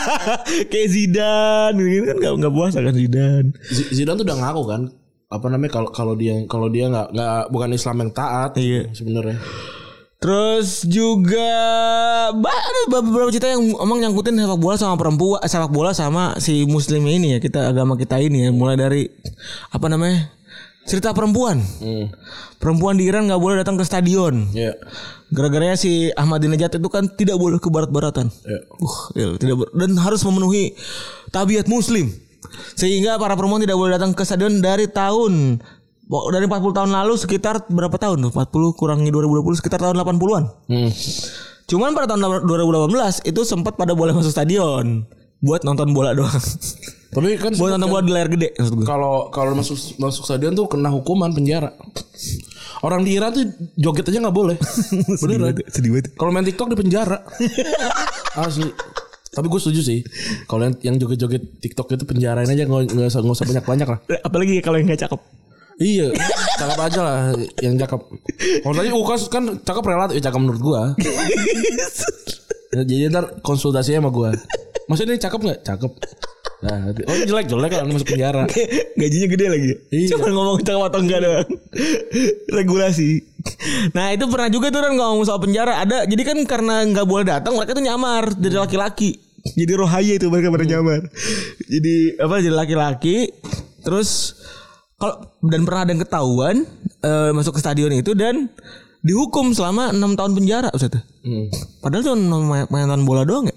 Speaker 3: kayak Zidane gitu kan nggak nggak puasa kan Zidane
Speaker 2: Z- Zidane tuh udah ngaku kan apa namanya kalau kalau dia kalau dia nggak nggak bukan Islam yang taat
Speaker 3: Iya.
Speaker 2: sebenarnya.
Speaker 3: Terus juga ada beberapa cerita yang emang nyangkutin sepak bola sama perempuan, eh, sepak bola sama si muslim ini ya kita agama kita ini ya mulai dari apa namanya cerita perempuan.
Speaker 2: Hmm.
Speaker 3: Perempuan di Iran nggak boleh datang ke stadion.
Speaker 2: Ya.
Speaker 3: Gara-garanya si Ahmadinejad itu kan tidak boleh ke barat-baratan.
Speaker 2: Ya.
Speaker 3: Uh, ya, tidak ber- dan harus memenuhi tabiat muslim. Sehingga para perempuan tidak boleh datang ke stadion dari tahun dari 40 tahun lalu sekitar berapa tahun tuh? 40 kurangi 2020 sekitar tahun 80-an.
Speaker 2: Hmm.
Speaker 3: Cuman pada tahun 2018 itu sempat pada boleh masuk stadion buat nonton bola doang.
Speaker 2: Tapi kan
Speaker 3: buat nonton bola di layar gede
Speaker 2: kalau kalau masuk masuk stadion tuh kena hukuman penjara. Orang di Iran tuh joget aja nggak boleh. Beneran.
Speaker 3: Sedih banget.
Speaker 2: Kalau main TikTok di penjara. Asli. Tapi gue setuju sih. Kalau yang, yang joget-joget TikTok itu penjarain aja nggak nggak usah nggak usah banyak-banyak lah.
Speaker 3: Apalagi kalau yang gak cakep.
Speaker 2: Iya, cakep aja lah yang cakep. Kalau tadi UKAS kan cakep relatif, ya cakep menurut gua. Jadi ntar konsultasinya sama gua. Maksudnya ini cakep nggak? Cakep. Nah, oh jelek jelek kan masuk penjara.
Speaker 3: Gajinya gede lagi.
Speaker 2: Iya.
Speaker 3: Cuma ngomong cakep atau enggak doang. Regulasi. Nah itu pernah juga tuh kan ngomong soal penjara. Ada jadi kan karena nggak boleh datang mereka tuh nyamar jadi laki-laki. Jadi rohaya itu mereka pada nyamar. Jadi apa jadi laki-laki. Terus kalau dan pernah ada yang ketahuan eh, masuk ke stadion itu dan dihukum selama enam tahun penjara Ustaz.
Speaker 2: Hmm.
Speaker 3: Padahal cuma main- mainan bola doang ya.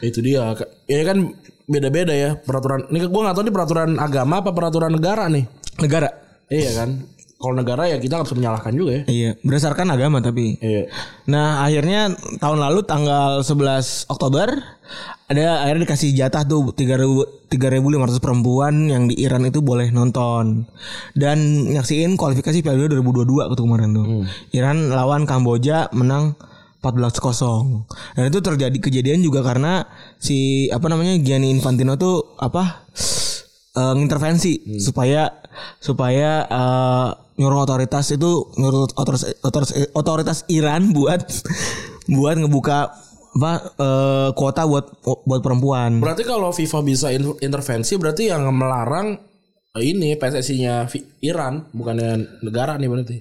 Speaker 2: Itu dia. Ya kan beda-beda ya peraturan. Ini gue nggak tahu ini peraturan agama apa peraturan negara nih.
Speaker 3: Negara.
Speaker 2: Iya kan. Kalau negara ya kita nggak bisa menyalahkan juga ya.
Speaker 3: Iya, berdasarkan agama tapi.
Speaker 2: Iya.
Speaker 3: Nah, akhirnya tahun lalu tanggal 11 Oktober ada akhirnya dikasih jatah tuh 3000 3500 perempuan yang di Iran itu boleh nonton dan nyaksiin kualifikasi Piala Dunia 2022 waktu kemarin tuh. Iran lawan Kamboja menang 14-0. Dan itu terjadi kejadian juga karena si apa namanya Gianni Infantino tuh apa eh, ngintervensi supaya supaya eh, nyuruh otoritas itu nyuruh otoritas, otoritas, otoritas Iran buat buat ngebuka apa eh, kuota buat buat perempuan.
Speaker 2: Berarti kalau FIFA bisa in- intervensi berarti yang melarang eh, ini PSSI-nya Iran bukannya negara nih berarti.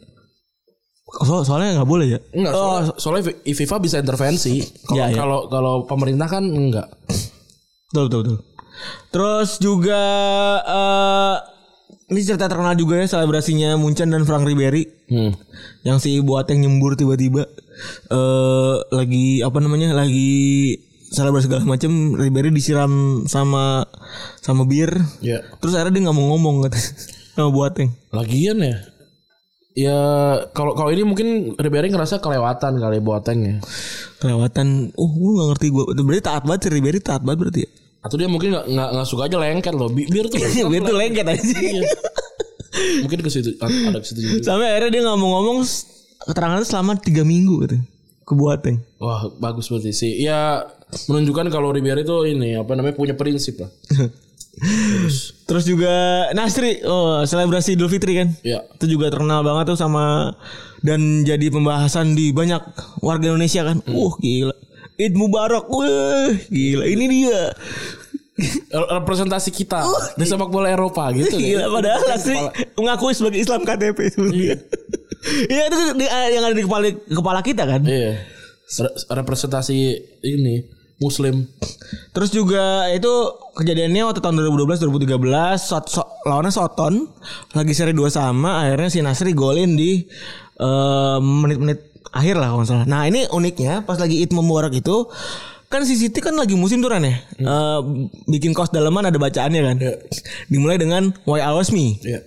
Speaker 3: So- soalnya nggak boleh ya.
Speaker 2: Enggak, soalnya, soalnya Vi- FIFA bisa intervensi. Kalau
Speaker 3: Iya, iya.
Speaker 2: kalau kalau pemerintah kan enggak.
Speaker 3: Betul betul betul. Terus juga eh ini cerita terkenal juga ya selebrasinya Munchen dan Frank Ribery.
Speaker 2: Hmm.
Speaker 3: yang si Boateng nyembur tiba-tiba eh lagi apa namanya lagi selebrasi segala macam Ribery disiram sama sama bir
Speaker 2: Ya.
Speaker 3: terus akhirnya dia nggak mau ngomong kata sama Boateng
Speaker 2: Lagian ya. Ya kalau kalau ini mungkin Ribery ngerasa kelewatan kali Boateng ya.
Speaker 3: kelewatan oh gue nggak ngerti gue berarti taat banget si Ribery taat banget berarti ya
Speaker 2: Atau dia mungkin nggak nggak nggak suka aja lengket loh. Bi- Bir tuh
Speaker 3: bir tuh lengket aja
Speaker 2: mungkin ke situ ada ke situ juga.
Speaker 3: sampai akhirnya dia nggak mau ngomong keterangannya selama tiga minggu katanya ke Boateng
Speaker 2: Wah bagus berarti sih. Ya menunjukkan kalau Ribery itu ini apa namanya punya prinsip lah.
Speaker 3: terus juga Nasri oh selebrasi Idul Fitri kan
Speaker 2: Ya.
Speaker 3: itu juga terkenal banget tuh sama dan jadi pembahasan di banyak warga Indonesia kan. Uh gila. Id Mubarak. Wah, gila. Ini dia.
Speaker 2: Re- Representasi kita di sepak bola Eropa gitu.
Speaker 3: Gila
Speaker 2: kan.
Speaker 3: padahal asli mengakui sebagai Islam KTP sebenarnya. Iya itu di- yang ada di kepala kepala kita kan.
Speaker 2: Iya. Re- representasi ini Muslim.
Speaker 3: Terus juga itu kejadiannya waktu tahun 2012 2013 sot, so, lawannya Soton lagi seri 2 sama akhirnya si Nasri golin di eh, menit-menit akhir lah kalau salah. Nah, ini uniknya pas lagi Id Mubarak itu kan si Siti kan lagi musim tuh Ran ya. Eh, bikin kaos dalaman ada bacaannya kan.
Speaker 2: Iya.
Speaker 3: Dimulai dengan Why Always Me.
Speaker 2: Iya.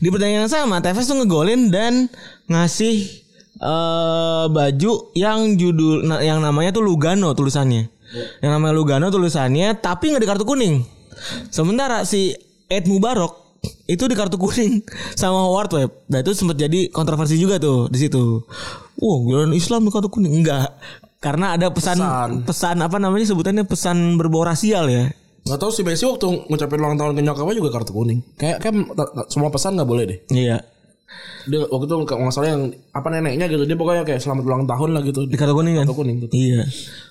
Speaker 3: Di pertandingan yang sama Tevez tuh ngegolin dan ngasih eh baju yang judul yang namanya tuh Lugano tulisannya. Yang namanya Lugano tulisannya tapi nggak di kartu kuning. Sementara si Ed Mubarak itu di kartu kuning sama Howard Webb. Nah itu sempat jadi kontroversi juga tuh di situ. Wah, giliran Islam di kartu kuning enggak. Karena ada pesan,
Speaker 2: Pesan.
Speaker 3: pesan apa namanya sebutannya pesan berbau rasial ya.
Speaker 2: Gak tau si Messi waktu ngucapin ulang tahun ke nyokapnya juga kartu kuning. Kayak kayak semua pesan nggak boleh deh.
Speaker 3: Iya.
Speaker 2: Dia waktu itu nggak nggak salah yang apa neneknya gitu dia pokoknya kayak selamat ulang tahun lah gitu.
Speaker 3: Di kartu kuning kan?
Speaker 2: Kartu kuning gitu.
Speaker 3: Iya.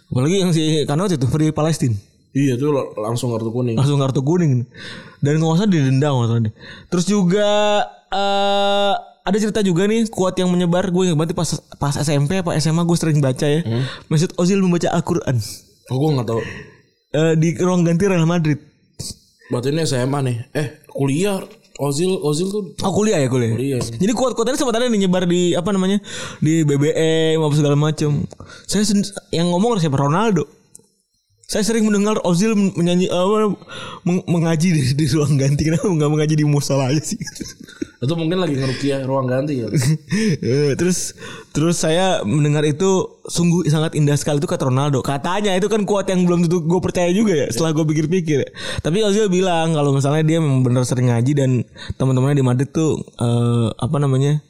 Speaker 3: Apalagi yang si Kanot itu Free Palestine.
Speaker 2: Iya tuh lo- langsung kartu kuning.
Speaker 3: Langsung kartu kuning. Dan nggak salah didenda nggak deh. Terus juga eh ada cerita juga nih kuat yang menyebar gue ingat banget pas pas SMP apa SMA gue sering baca ya. Mesut Ozil membaca Al-Qur'an
Speaker 2: Oh gue nggak tahu.
Speaker 3: Eh, di ruang ganti Real Madrid.
Speaker 2: Berarti ini SMA nih. Eh kuliah Ozil Ozil tuh
Speaker 3: Oh kuliah ya kuliah.
Speaker 2: Kuliah.
Speaker 3: Jadi kuat-kuatannya sempat ada yang nyebar di apa namanya di BBM apa segala macam. Saya yang ngomong siapa Ronaldo. Saya sering mendengar Ozil menyanyi apa meng- mengaji di, di ruang ganti. Kenapa nggak mengaji di musola aja sih?
Speaker 2: itu mungkin lagi ngerukiah ruang ganti ya.
Speaker 3: Eh, terus terus saya mendengar itu sungguh sangat indah sekali itu kata Ronaldo. Katanya itu kan kuat yang belum tentu gue percaya juga ya setelah gue pikir-pikir. Tapi Ozil bilang kalau misalnya dia memang benar sering ngaji dan teman-temannya di Madrid tuh eh, apa namanya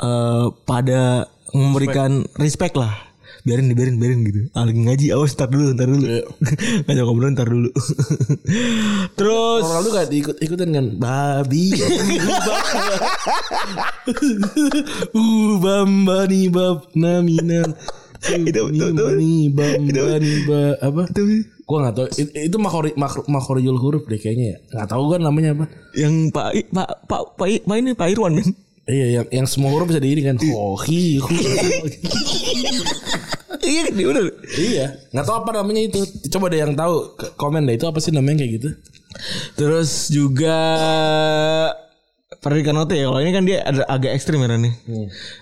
Speaker 3: eh pada memberikan respect lah. Biarin biarin biarin gitu. Ah, lagi ngaji awas ntar dulu ntar dulu. Ngajak ngobrol ntar dulu. Terus
Speaker 2: Ronaldo kayak diikut ikutin kan babi. uh bambani bab naminan.
Speaker 3: Itu- itu- itu-
Speaker 2: Bani bambani ba apa? Gua nggak tahu. Itu, itu makori mak, makhorijul huruf deh kayaknya ya. Nggak tahu kan namanya apa.
Speaker 3: yang Pak Pak Pak Pak, Pak ini Pak Irwan kan.
Speaker 2: Iya yang yang semua huruf bisa di ini kan. Hohi.
Speaker 3: Iya kan dia bener.
Speaker 2: iya. Nggak tahu apa namanya itu. Coba deh yang tahu komen deh itu apa sih namanya kayak gitu.
Speaker 3: Terus juga Freddy Kanote ya. Kalau ini kan dia ada agak ekstrim ya nih.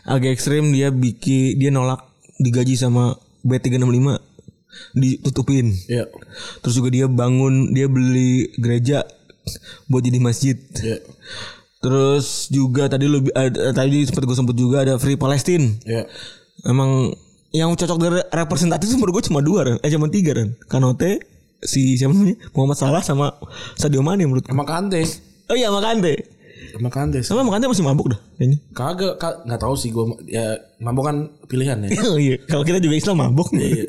Speaker 3: Agak ekstrim dia bikin dia nolak digaji sama B365 ditutupin.
Speaker 2: Iya.
Speaker 3: Terus juga dia bangun, dia beli gereja buat jadi masjid.
Speaker 2: Iya.
Speaker 3: Terus juga tadi lu ada, tadi sempat gue sebut juga ada Free Palestine.
Speaker 2: Iya.
Speaker 3: Emang yang cocok dari representatif itu menurut gue cuma dua kan, eh cuma tiga kan. Kanote, si siapa namanya Muhammad Salah sama Sadio Mane menurut gue.
Speaker 2: Sama Kante.
Speaker 3: Oh iya sama Kante.
Speaker 2: Sama Kante.
Speaker 3: Sama Kante masih mabuk dah kayaknya.
Speaker 2: Kagak, ka- nggak tahu sih gue ya mabok kan pilihan ya.
Speaker 3: Oh iya, kalau kita juga Islam mabuk.
Speaker 2: Iya.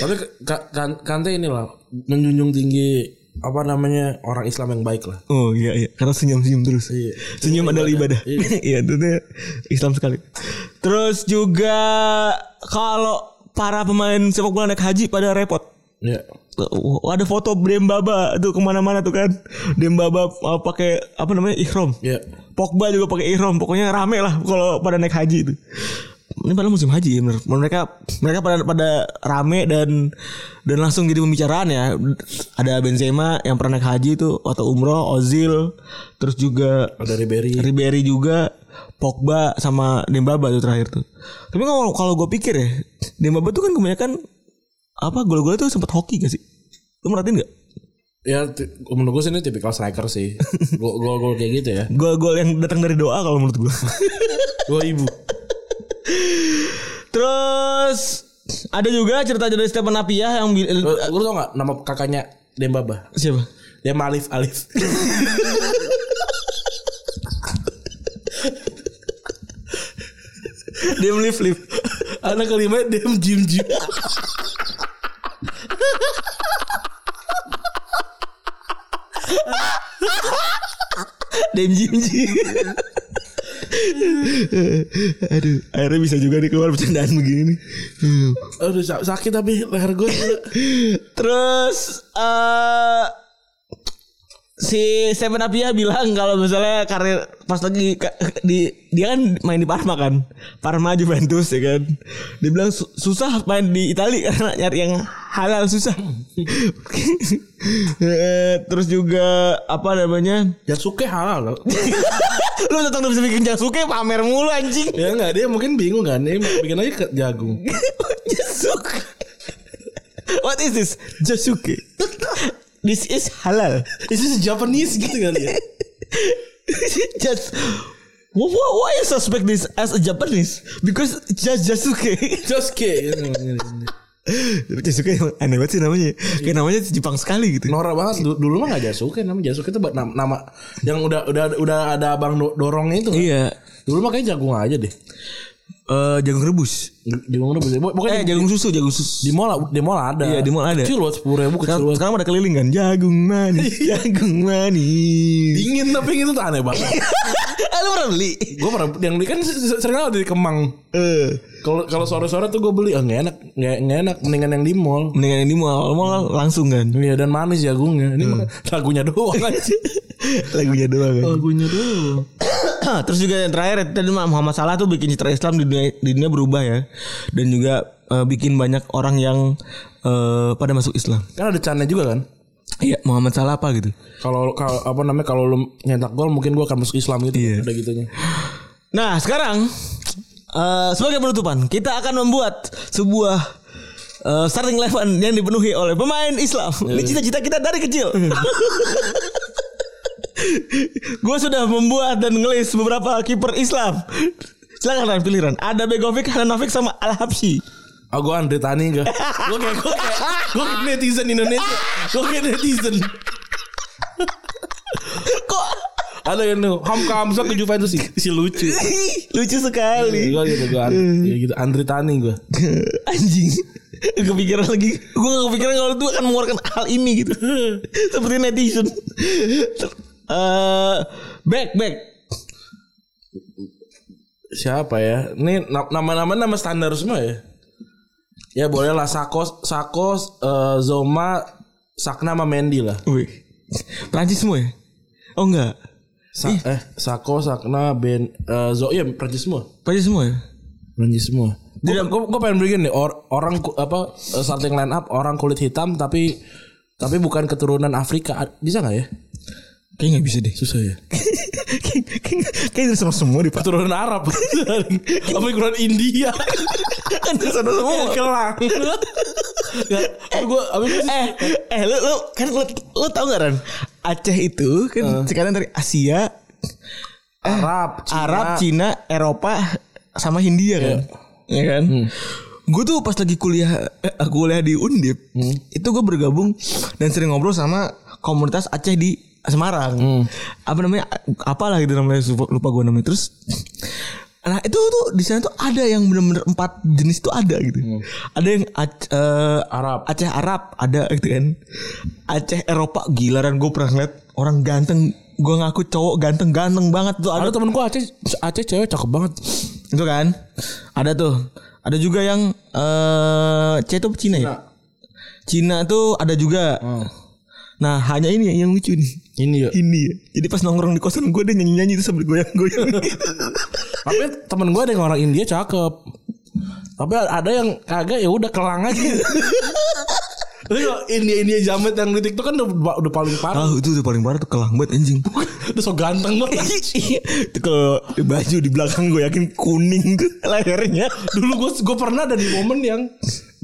Speaker 2: Tapi ka- kan- Kante ini lah menjunjung tinggi apa namanya orang Islam yang baik lah.
Speaker 3: Oh iya iya, karena senyum-senyum terus.
Speaker 2: Iya.
Speaker 3: Senyum adalah ibadah. Iya, itu tuh Islam sekali. Terus juga kalau para pemain sepak bola naik haji pada repot.
Speaker 2: Iya.
Speaker 3: Oh, ada foto Dembaba tuh ke mana-mana tuh kan Dembaba uh, pakai apa namanya ihrom
Speaker 2: Iya.
Speaker 3: Pogba juga pakai ihrom pokoknya rame lah kalau pada naik haji itu ini padahal musim haji ya bener mereka mereka pada pada rame dan dan langsung jadi pembicaraan ya ada Benzema yang pernah naik haji itu atau umroh Ozil terus juga
Speaker 2: Ada Ribery.
Speaker 3: Ribery juga Pogba sama Dembaba tuh terakhir tuh. Tapi kalau kalau gue pikir ya, Dembaba tuh kan kebanyakan apa gol-golnya tuh sempat hoki gak sih? Lu merhatiin gak?
Speaker 2: Ya menurut gue sih ini tipikal striker sih. Gol- Gol-gol kayak gitu ya.
Speaker 3: Gol-gol yang datang dari doa kalau menurut gue.
Speaker 2: Dua ibu.
Speaker 3: Terus ada juga cerita dari Stephen Apia yang
Speaker 2: Lu, lu tau gak nama kakaknya Dembaba?
Speaker 3: siapa?
Speaker 2: Dia Malif Alif.
Speaker 3: Dia lift lift.
Speaker 2: Anak kelima Dem Jim Jim.
Speaker 3: Dem Jim Jim. Aduh, akhirnya bisa juga nih keluar bercandaan begini nih.
Speaker 2: Aduh sa- sakit tapi leher gue.
Speaker 3: Terus eh si Stephen Apia bilang kalau misalnya karir pas lagi di dia kan main di Parma kan. Parma Juventus ya kan. Dia bilang "Su- susah main di Italia karena nyari yang halal susah. Eh, Terus juga apa namanya?
Speaker 2: Jasuke halal loh.
Speaker 3: Lu datang bisa bikin Jasuke pamer mulu anjing.
Speaker 2: ya enggak dia mungkin bingung kan. Dia bikin aja ke jagung.
Speaker 3: Jasuke. What is this? Jasuke. This is halal.
Speaker 2: This is Japanese gitu kali ya.
Speaker 3: just why, why you suspect this as a Japanese? Because just Jasuke.
Speaker 2: Jasuke.
Speaker 3: Jasuke emang aneh banget sih namanya. Kayak namanya Jepang sekali gitu.
Speaker 2: Nora banget Du- dulu mah gak Jasuke namanya Jasuke itu nama, nama yang udah udah udah ada abang do- dorongnya itu. kan.
Speaker 3: Iya.
Speaker 2: Dulu mah kayak jagung aja deh.
Speaker 3: Eh jagung rebus.
Speaker 2: Jagung rebus. ya. Pokoknya
Speaker 3: Eh
Speaker 2: di,
Speaker 3: jagung susu, jagung susu.
Speaker 2: di mall di mall ada.
Speaker 3: Iya, di mall ada.
Speaker 2: Kecil buat sepuluh ribu kecil
Speaker 3: sekarang,
Speaker 2: banget.
Speaker 3: sekarang ada keliling kan jagung manis, jagung manis.
Speaker 2: Dingin tapi itu tuh aneh banget.
Speaker 3: Ah, Lu pernah beli?
Speaker 2: gue pernah yang beli kan se- sering ada di Kemang.
Speaker 3: Eh,
Speaker 2: Kalau kalau sore-sore tuh gue beli, ah nggak enak, nggak nggak enak, mendingan yang di mall.
Speaker 3: mendingan ini mau mau langsung kan.
Speaker 2: Iya dan manis jagungnya. Ini mah lagunya doang aja.
Speaker 3: Lagunya doang kan.
Speaker 2: lagunya doang.
Speaker 3: Terus juga yang terakhir tadi Muhammad Salah tuh bikin citra Islam di dunia di dunia berubah ya. Dan juga eh, bikin banyak orang yang eh, pada masuk Islam.
Speaker 2: Kan ada cannya juga kan.
Speaker 3: Iya, Muhammad Salah apa gitu.
Speaker 2: Kalau kalau apa namanya kalau lu nyetak gol mungkin gue akan masuk Islam gitu.
Speaker 3: Iya.
Speaker 2: Ada gitunya.
Speaker 3: Nah, sekarang eh, sebagai penutupan, kita akan membuat sebuah eh, starting eleven yang dipenuhi oleh pemain Islam. Ini cita-cita kita dari kecil. Gue sudah membuat dan ngelis beberapa kiper Islam. Silakan Ran, pilih Ran. Ada Begovic, Hanafik sama Al Habsyi.
Speaker 2: Ah gue Andre Tani enggak. Gue kayak gue kayak gue kayak netizen Indonesia. Gue kayak netizen.
Speaker 3: Kok
Speaker 2: Ada yang tuh Hamka Hamzah ke Juventus sih si lucu.
Speaker 3: lucu sekali.
Speaker 2: Gue gitu gue gitu Andre Tani gue.
Speaker 3: Anjing. Kepikiran lagi. Gue gak kepikiran kalau tuh akan mengeluarkan hal ini gitu. Seperti netizen. Eh, back back.
Speaker 2: Siapa ya? Ini na- nama-nama nama standar semua ya. Ya boleh lah Sakos Sakos eh, Zoma Sakna sama Mendy lah.
Speaker 3: Wih. Prancis semua ya? Oh enggak.
Speaker 2: Sa eh Sako Sakna Ben eh, Zo iya Prancis semua.
Speaker 3: Prancis semua ya?
Speaker 2: Prancis semua. Gue gue pengen bikin nih or- orang apa eh, starting line up orang kulit hitam tapi tapi bukan keturunan Afrika bisa nggak ya?
Speaker 3: Kayak nggak bisa deh.
Speaker 2: Susah ya.
Speaker 3: Kayak dari sana semua di.
Speaker 2: Keturunan Arab. Apa keturunan India?
Speaker 3: Kan dari sana semua.
Speaker 2: Kelang. Gak, gue abis itu
Speaker 3: eh, eh lu, lu kan lu, lu tau gak Ran? Aceh itu kan sekarang dari Asia,
Speaker 2: Arab, Cina.
Speaker 3: Arab, Cina, Eropa sama Hindia kan. Ya kan? Gue tuh pas lagi kuliah eh, kuliah di Undip, itu gue bergabung dan sering ngobrol sama komunitas Aceh di Semarang. Apa namanya? Apalah gitu namanya lupa, lupa gue namanya. Terus Nah itu tuh di sana tuh ada yang bener-bener empat jenis tuh ada gitu. Ada yang eh,
Speaker 2: Arab.
Speaker 3: Aceh Arab ada gitu kan. Aceh Eropa gila dan gue pernah ngeliat orang ganteng. Gue ngaku cowok ganteng-ganteng banget tuh ada
Speaker 2: Ada temen gue Aceh, Aceh cewek cakep banget.
Speaker 3: itu kan. Ada tuh. Ada juga yang eh C itu Cina ya? Cina tuh ada juga. Nah hanya ini yang lucu nih.
Speaker 2: Ini ya.
Speaker 3: Ini ya. Jadi pas nongkrong di kosan gue dia nyanyi-nyanyi itu sambil goyang-goyang.
Speaker 2: Tapi temen gue ada yang orang India cakep. Tapi ada yang kagak ya udah kelang aja. Tapi kalau India India jamet yang di TikTok kan udah, udah paling parah.
Speaker 3: Ah itu udah paling parah tuh kelang banget anjing.
Speaker 2: Udah so ganteng banget.
Speaker 3: Iya. itu kalau baju di belakang gue yakin kuning tuh lehernya.
Speaker 2: Dulu gue gue pernah ada di momen yang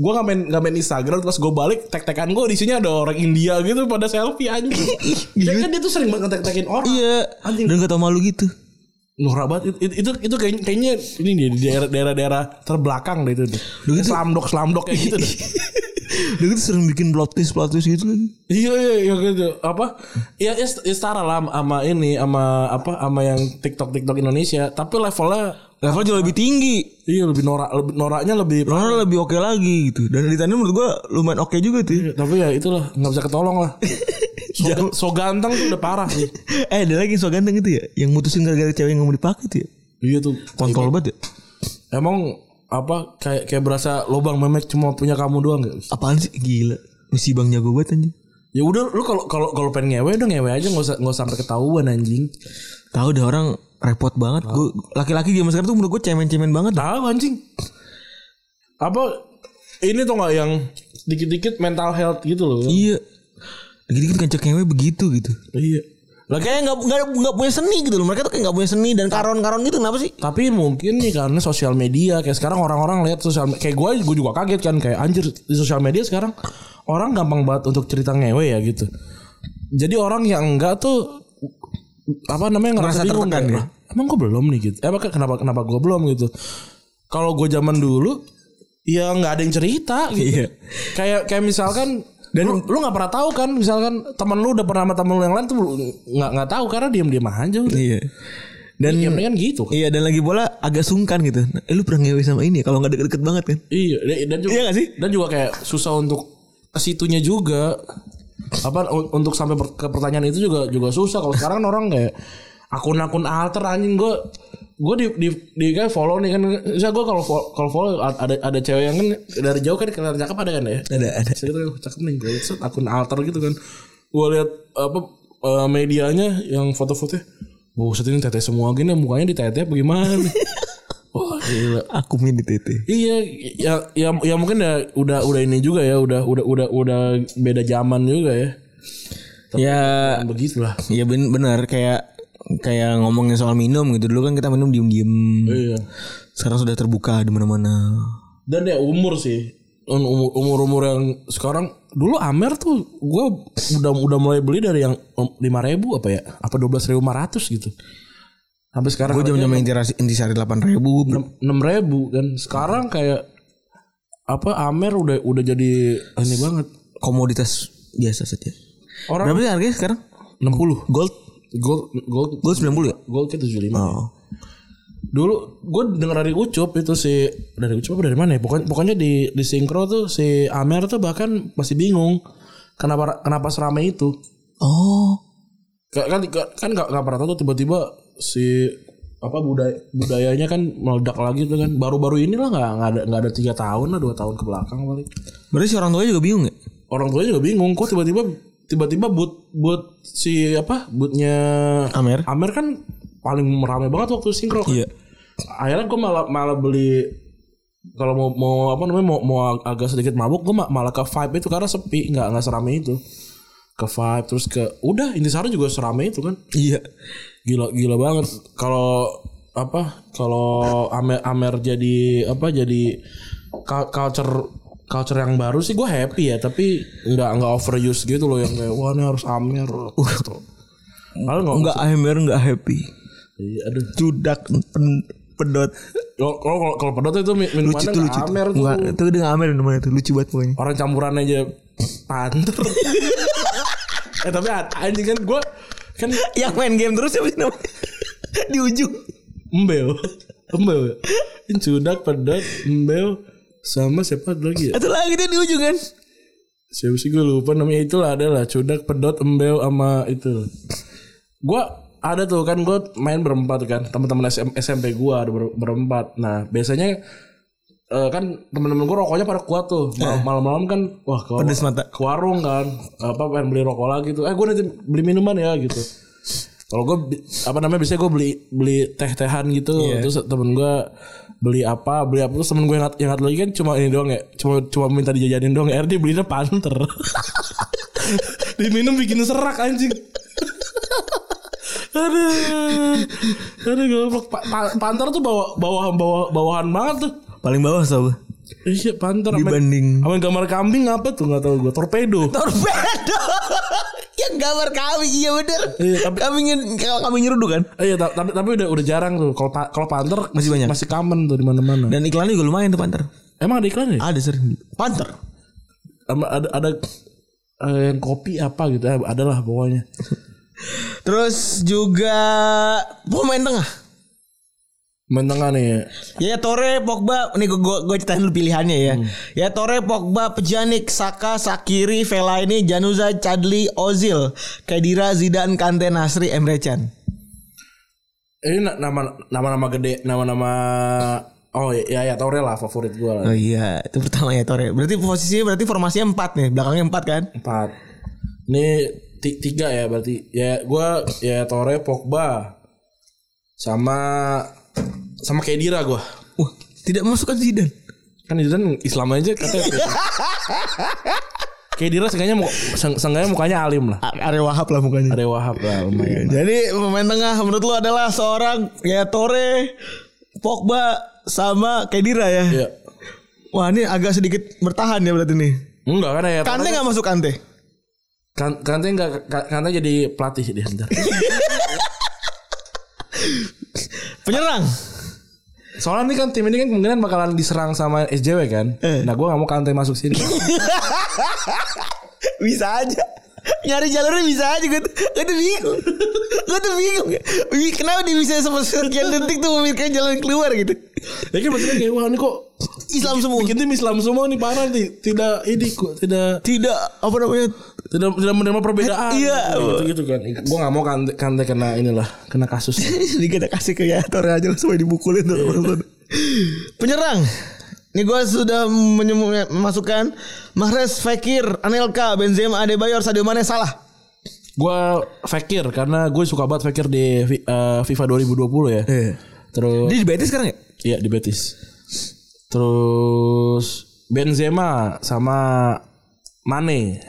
Speaker 2: gue nggak main nggak main Instagram terus gue balik tek tekan gue di sini ada orang India gitu pada selfie anjing. Ya kan dia tuh sering banget tek tekin orang.
Speaker 3: Iya.
Speaker 2: Anjing.
Speaker 3: Dan gak tau malu gitu.
Speaker 2: Norak banget itu itu, itu kayaknya, kayaknya ini nih di daerah daerah daerah terbelakang deh itu. deh. Slamdok slamdok kayak gitu deh.
Speaker 3: Dia tuh sering bikin plot twist plot twist gitu kan.
Speaker 2: Iya iya iya gitu. Apa? Ya, ya, ya setara lah sama ini sama apa sama yang TikTok TikTok Indonesia, tapi levelnya
Speaker 3: Level jauh lebih tinggi.
Speaker 2: iya lebih norak lebih noraknya lebih
Speaker 3: Ronaldo lebih oke lagi gitu. Dan di sana menurut gue lumayan oke juga tuh.
Speaker 2: tapi ya itulah nggak bisa ketolong lah. So, so ganteng tuh udah parah sih.
Speaker 3: eh ada lagi so ganteng itu ya. Yang mutusin gara-gara cewek yang mau dipakai tuh ya.
Speaker 2: Iya tuh.
Speaker 3: Kontol banget ya.
Speaker 2: Emang apa kayak kayak berasa lubang memek cuma punya kamu doang gak?
Speaker 3: Apaan sih gila. Misi bang jago banget anjing.
Speaker 2: Ya udah lu kalau kalau kalau pengen ngewe udah ngewe aja nggak usah nggak usah sampai ketahuan anjing.
Speaker 3: Tahu deh orang repot banget. Gue laki-laki zaman sekarang tuh menurut gue cemen-cemen banget.
Speaker 2: Tahu anjing. Apa ini tuh nggak yang dikit-dikit mental health gitu loh.
Speaker 3: Iya. Dikit-dikit ngajak ngewe begitu gitu.
Speaker 2: Iya.
Speaker 3: Lah kayak nggak nggak punya seni gitu loh. Mereka tuh kayak nggak punya seni dan karon-karon gitu kenapa sih?
Speaker 2: Tapi mungkin nih karena sosial media kayak sekarang orang-orang lihat sosial kayak gue gue juga kaget kan kayak anjir di sosial media sekarang orang gampang banget untuk cerita ngewe ya gitu. Jadi orang yang enggak tuh apa namanya ngerasa
Speaker 3: Ngerasa tertekan
Speaker 2: "Lah, Emang gue belum nih gitu. Eh apa kenapa kenapa gue belum gitu. Kalau gue zaman dulu ya nggak ada yang cerita gitu.
Speaker 3: Iya.
Speaker 2: Kayak kayak misalkan dan lu, lu gak pernah tahu kan misalkan temen lu udah pernah sama temen lu yang lain tuh nggak nggak tahu karena diam-diam aja udah.
Speaker 3: Iya. Dan
Speaker 2: Ya, mendingan gitu kan.
Speaker 3: Iya dan lagi bola agak sungkan gitu. Eh, lu pernah ngewe sama ini ya? Kalau nggak deket-deket banget kan?
Speaker 2: Iya dan juga
Speaker 3: Iya gak sih?
Speaker 2: dan juga kayak susah untuk ke situnya juga apa un- untuk sampai per- ke pertanyaan itu juga juga susah kalau sekarang kan orang kayak akun-akun alter anjing gue gue di di di kayak follow nih kan saya gue kalau kalau follow ada ada cewek yang kan dari jauh kan kelihatan cakep ada kan ya
Speaker 3: Ada ada.
Speaker 2: saya gitu cakep nih gue set, akun alter gitu kan gue lihat apa eh, medianya yang foto-fotonya Buset ini tete semua gini mukanya di tete bagaimana Wah gila
Speaker 3: Aku main di TT.
Speaker 2: Iya, ya, ya, ya mungkin ya udah udah ini juga ya, udah udah udah udah beda zaman juga ya.
Speaker 3: Ya
Speaker 2: Kan begitulah.
Speaker 3: Iya ben benar kayak kayak ngomongin soal minum gitu dulu kan kita minum diem-diem.
Speaker 2: Iya.
Speaker 3: Sekarang sudah terbuka di mana-mana.
Speaker 2: Dan ya umur sih. Umur umur umur yang sekarang dulu Amer tuh gue udah udah mulai beli dari yang lima ribu apa ya apa dua belas ribu lima ratus gitu sampai sekarang
Speaker 3: Gue jam-jam intisari intisari delapan ribu.
Speaker 2: enam ribu kan sekarang kayak apa Amer udah udah jadi ini banget
Speaker 3: Komoditas biasa saja.
Speaker 2: orang
Speaker 3: Berapa sih harganya sekarang?
Speaker 2: 60
Speaker 3: Gold
Speaker 2: gold gold
Speaker 3: Gold 90 ya?
Speaker 2: gold ke 75
Speaker 3: Oh.
Speaker 2: Dulu gue denger dari Ucup itu si dari Ucup apa dari mana ya? Pokoknya pokoknya di di sinkro tuh si Amer tuh bahkan masih bingung kenapa kenapa seramai itu.
Speaker 3: Oh.
Speaker 2: Ka- Kan kan kan nggak nggak pernah tahu tuh tiba-tiba si apa budaya budayanya kan meledak lagi tuh kan baru-baru inilah nggak nggak ada nggak ada tiga tahun lah dua tahun ke belakang paling
Speaker 3: Berarti si orang tuanya juga bingung ya?
Speaker 2: orang tuanya juga bingung kok tiba-tiba tiba-tiba but but si apa butnya
Speaker 3: Amer.
Speaker 2: Amer kan paling ramai banget waktu sinkro kan.
Speaker 3: Iya.
Speaker 2: akhirnya gue malah malah beli kalau mau mau apa namanya mau mau ag- agak sedikit mabuk gue malah ke vibe itu karena sepi nggak nggak serame itu ke Vibe terus ke udah Intisari juga serame itu kan.
Speaker 3: Iya.
Speaker 2: Gila gila banget. Kalau apa? Kalau Amer Amer jadi apa jadi cu- culture culture yang baru sih gue happy ya tapi nggak nggak overuse gitu loh yang kayak wah ini harus Amer gitu. Kalau nggak
Speaker 3: Enggak Amer enggak happy.
Speaker 2: Iya, aduh.
Speaker 3: Cudak pen- pedot.
Speaker 2: Kalau kalau kalau pedot itu min-
Speaker 3: Lucu tuh
Speaker 2: nggak
Speaker 3: lucu.
Speaker 2: Amer tuh.
Speaker 3: Enggak, itu dia nggak Amer namanya tuh lucu banget pokoknya.
Speaker 2: Orang campuran aja panter. eh tapi anjing kan gue kan
Speaker 3: Yang main game terus sih namanya? Di ujung.
Speaker 2: embel embel cudak pedot embel sama siapa lagi ya?
Speaker 3: Atau lagi dia di ujung kan?
Speaker 2: siapa sih gue lupa namanya itulah adalah cudak pedot embel sama itu. Gue ada tuh kan gue main berempat kan? Teman-teman SM, SMP gue ada ber- berempat. Nah biasanya eh, kan teman-teman gue rokoknya pada kuat tuh. Mal- malam-malam kan wah ke,
Speaker 3: Pedes mata.
Speaker 2: ke warung kan. Apa pengen beli rokok lagi tuh. Eh gue nanti beli minuman ya gitu kalau gue apa namanya biasanya gue beli beli teh tehan gitu terus temen gue beli apa beli apa terus temen gue yang, yang satu lagi kan cuma ini doang ya cuma cuma minta dijajanin doang ya. Dia belinya panter. Diminum bikin serak anjing. Aduh. Aduh goblok. Pa- pa- panter tuh bawa bawahan bawa bawahan banget tuh.
Speaker 3: Paling bawah gue.
Speaker 2: Iya panter
Speaker 3: Dibanding-
Speaker 2: sama gambar kambing apa tuh nggak tahu gue torpedo
Speaker 3: Torpedo. yang gambar kambing iya bener.
Speaker 2: Iya, tapi-
Speaker 3: Kambingnya kalau kambing nyeruduk kan.
Speaker 2: Iya, ta- tapi tapi udah udah jarang tuh. Kalau kalau Panther
Speaker 3: Masih banyak.
Speaker 2: Masih common tuh di mana-mana.
Speaker 3: Dan iklannya juga lumayan tuh Panther.
Speaker 2: Emang ada iklan ya?
Speaker 3: Ada sering. Panther.
Speaker 2: Sama ada ada eh, yang kopi apa gitu. Eh, ada lah pokoknya.
Speaker 3: Terus juga pemain tengah.
Speaker 2: Main tengah nih.
Speaker 3: Ya Tore, Pogba, nih gue gue ceritain dulu pilihannya ya. Ya Tore, Pogba, Pjanic, Saka, Sakiri, Fellaini, Januza, Chadli, Ozil, Kedira, Zidane, Kante, Nasri, Emre Can.
Speaker 2: Ini na- nama nama-nama gede, nama-nama Oh ya ya Torre lah favorit gue lah.
Speaker 3: Oh iya, itu pertama ya Tore. Berarti posisinya berarti formasinya 4 nih, belakangnya 4 kan?
Speaker 2: Empat. Ini ti- tiga ya berarti. Ya gue ya Torre, Pogba, sama sama Kedira gue.
Speaker 3: Wah, tidak masukkan Zidane.
Speaker 2: Kan itu kan Islam aja katanya. Seenggaknya mu- seng- seenggaknya mukanya alim lah.
Speaker 3: Arya Wahab lah mukanya.
Speaker 2: Ada Wahab lah lumayan.
Speaker 3: Jadi pemain tengah menurut lu adalah seorang ya Tore, Pogba sama Kedira ya.
Speaker 2: Iya.
Speaker 3: Wah ini agak sedikit bertahan ya berarti nih.
Speaker 2: Enggak kan ya.
Speaker 3: Kante nggak masuk Kante?
Speaker 2: Kan Kante enggak Ka- Kante jadi pelatih dia ntar.
Speaker 3: Penyerang.
Speaker 2: Soalnya nih kan tim ini kan kemungkinan bakalan diserang sama SJW kan.
Speaker 3: Eh.
Speaker 2: Nah gue gak mau Kante masuk sini.
Speaker 3: bisa aja. Nyari jalurnya bisa aja gue tuh, gue tuh bingung. gue tuh bingung. Kenapa dia bisa sama sekian detik tuh memikirkan jalan keluar gitu.
Speaker 2: ya kan maksudnya kayak wah ini kok
Speaker 3: Islam semua.
Speaker 2: bikin tim Islam semua nih parah nih. Tidak ini kok tidak
Speaker 3: Tidak apa namanya?
Speaker 2: tidak tidak menerima perbedaan.
Speaker 3: Iya.
Speaker 2: Gitu, gitu kan. Gue gak mau Kante, Kante kena inilah kena kasus.
Speaker 3: Jadi kita kasih ke Yator aja supaya dibukulin tuh. Penyerang. Ini gue sudah memasukkan Mahrez, Fekir, Anelka, Benzema, Adebayor, Sadio Mane salah.
Speaker 2: gue Fekir karena gue suka banget Fekir di eh, FIFA 2020 ya.
Speaker 3: Iya.
Speaker 2: Terus
Speaker 3: Dia di Betis sekarang ya?
Speaker 2: Iya di Betis. Terus Benzema sama Mane.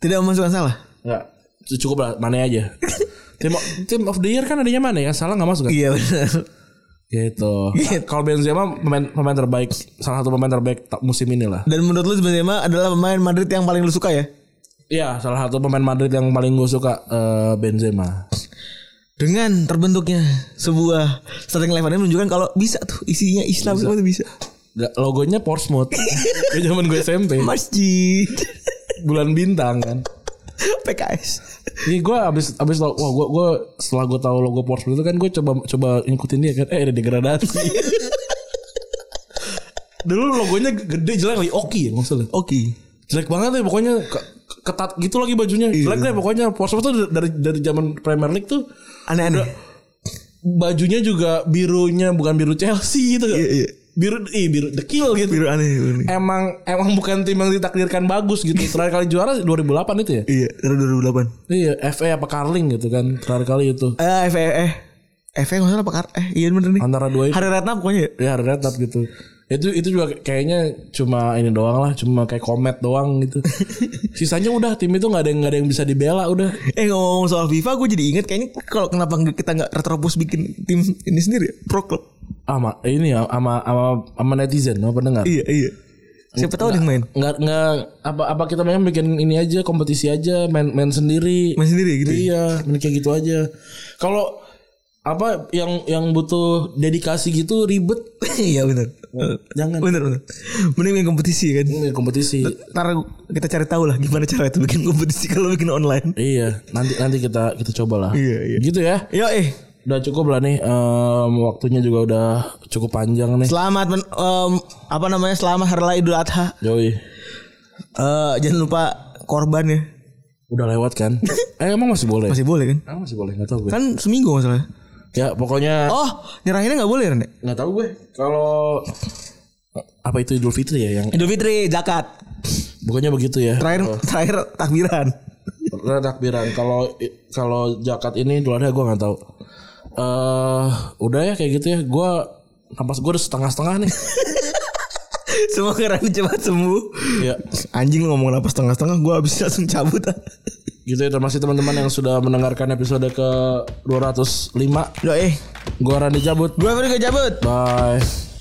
Speaker 3: Tidak memasukkan salah.
Speaker 2: Enggak, cukup lah Mane aja. tim, tim of the year kan adanya Mane yang salah nggak masuk kan?
Speaker 3: Iya benar.
Speaker 2: Gitu. Kalau Benzema pemain pemain terbaik, salah satu pemain terbaik musim ini lah.
Speaker 3: Dan menurut lu Benzema adalah pemain Madrid yang paling lu suka ya?
Speaker 2: Iya, salah satu pemain Madrid yang paling gue suka eh, Benzema.
Speaker 3: Dengan terbentuknya sebuah starting eleven ini menunjukkan kalau bisa tuh isinya Islam semua tuh bisa.
Speaker 2: Gak, logonya Portsmouth. Kayak zaman gue SMP.
Speaker 3: Masjid.
Speaker 2: Bulan bintang kan.
Speaker 3: PKS.
Speaker 2: Ini gue abis abis tau, wah gue gue setelah gue tahu logo Portsmouth itu kan gue coba coba ngikutin dia kan, eh ada degradasi. Dulu logonya gede jelek lagi Oki ya maksudnya.
Speaker 3: Oke.
Speaker 2: Jelek banget ya pokoknya ke- ketat gitu lagi bajunya. Jelek deh pokoknya Portsmouth tuh dari dari zaman Premier League tuh
Speaker 3: Aneh-aneh.
Speaker 2: bajunya juga birunya bukan biru Chelsea gitu.
Speaker 3: Iya, iya.
Speaker 2: Biru ih biru the kill gitu.
Speaker 3: Biru aneh. Biru aneh.
Speaker 2: Emang emang bukan tim yang ditakdirkan bagus gitu. Terakhir kali juara 2008 itu ya.
Speaker 3: Iya, dari 2008.
Speaker 2: Iya, FA apa Carling gitu kan terakhir kali itu.
Speaker 3: Eh, FE eh. FE nggak salah apa kar? Eh, iya bener nih.
Speaker 2: Antara dua itu.
Speaker 3: Hari Retna pokoknya ya.
Speaker 2: Ya hari retap gitu. Itu itu juga kayaknya cuma ini doang lah, cuma kayak komet doang gitu. Sisanya udah tim itu nggak ada yang nggak ada yang bisa dibela udah.
Speaker 3: Eh ngomong soal FIFA gue jadi inget kayaknya kalau kenapa kita nggak Retropus bikin tim ini sendiri ya? Pro Club.
Speaker 2: Ama ini ya ama ama ama netizen, sama pendengar.
Speaker 3: Iya iya. Siapa tahu yang main.
Speaker 2: Nggak nggak apa apa kita main bikin ini aja kompetisi aja main main sendiri.
Speaker 3: Main sendiri gitu. ya?
Speaker 2: Iya, main kayak gitu aja. Kalau apa yang yang butuh dedikasi gitu ribet,
Speaker 3: Iya benar.
Speaker 2: jangan
Speaker 3: Bener bener. Mending main kompetisi kan.
Speaker 2: Ini kompetisi.
Speaker 3: Ntar kita cari tahu lah gimana cara itu bikin kompetisi kalau bikin online.
Speaker 2: Iya, nanti nanti kita kita coba lah.
Speaker 3: Iya, iya.
Speaker 2: Gitu ya.
Speaker 3: Yo eh.
Speaker 2: Udah cukup lah nih. em, waktunya juga udah cukup panjang nih.
Speaker 3: Selamat men, em, apa namanya? Selamat Hari Raya Idul Adha.
Speaker 2: Yoi.
Speaker 3: Eh jangan lupa korban ya.
Speaker 2: Udah lewat kan? eh emang masih boleh?
Speaker 3: Masih boleh kan?
Speaker 2: Ah, masih boleh nggak tahu gue.
Speaker 3: Kan seminggu masalahnya.
Speaker 2: Ya pokoknya
Speaker 3: Oh, nyerahinnya nggak boleh Rene?
Speaker 2: nggak tahu gue. Kalau apa itu Idul Fitri ya yang
Speaker 3: Idul Fitri, zakat.
Speaker 2: bukannya begitu ya?
Speaker 3: Terakhir terakhir takbiran.
Speaker 2: Pernah takbiran. Kalau kalau zakat ini Idul Adha gue nggak tahu. Eh udah ya kayak gitu ya. Gue napas gue udah setengah-setengah nih.
Speaker 3: Semoga Rani cepat sembuh.
Speaker 2: ya
Speaker 3: Anjing ngomong apa setengah-setengah gue habis langsung cabut.
Speaker 2: gitu ya terima kasih teman-teman yang sudah mendengarkan episode ke 205
Speaker 3: Yo eh,
Speaker 2: Gua Randy cabut
Speaker 3: gue Feri cabut.
Speaker 2: bye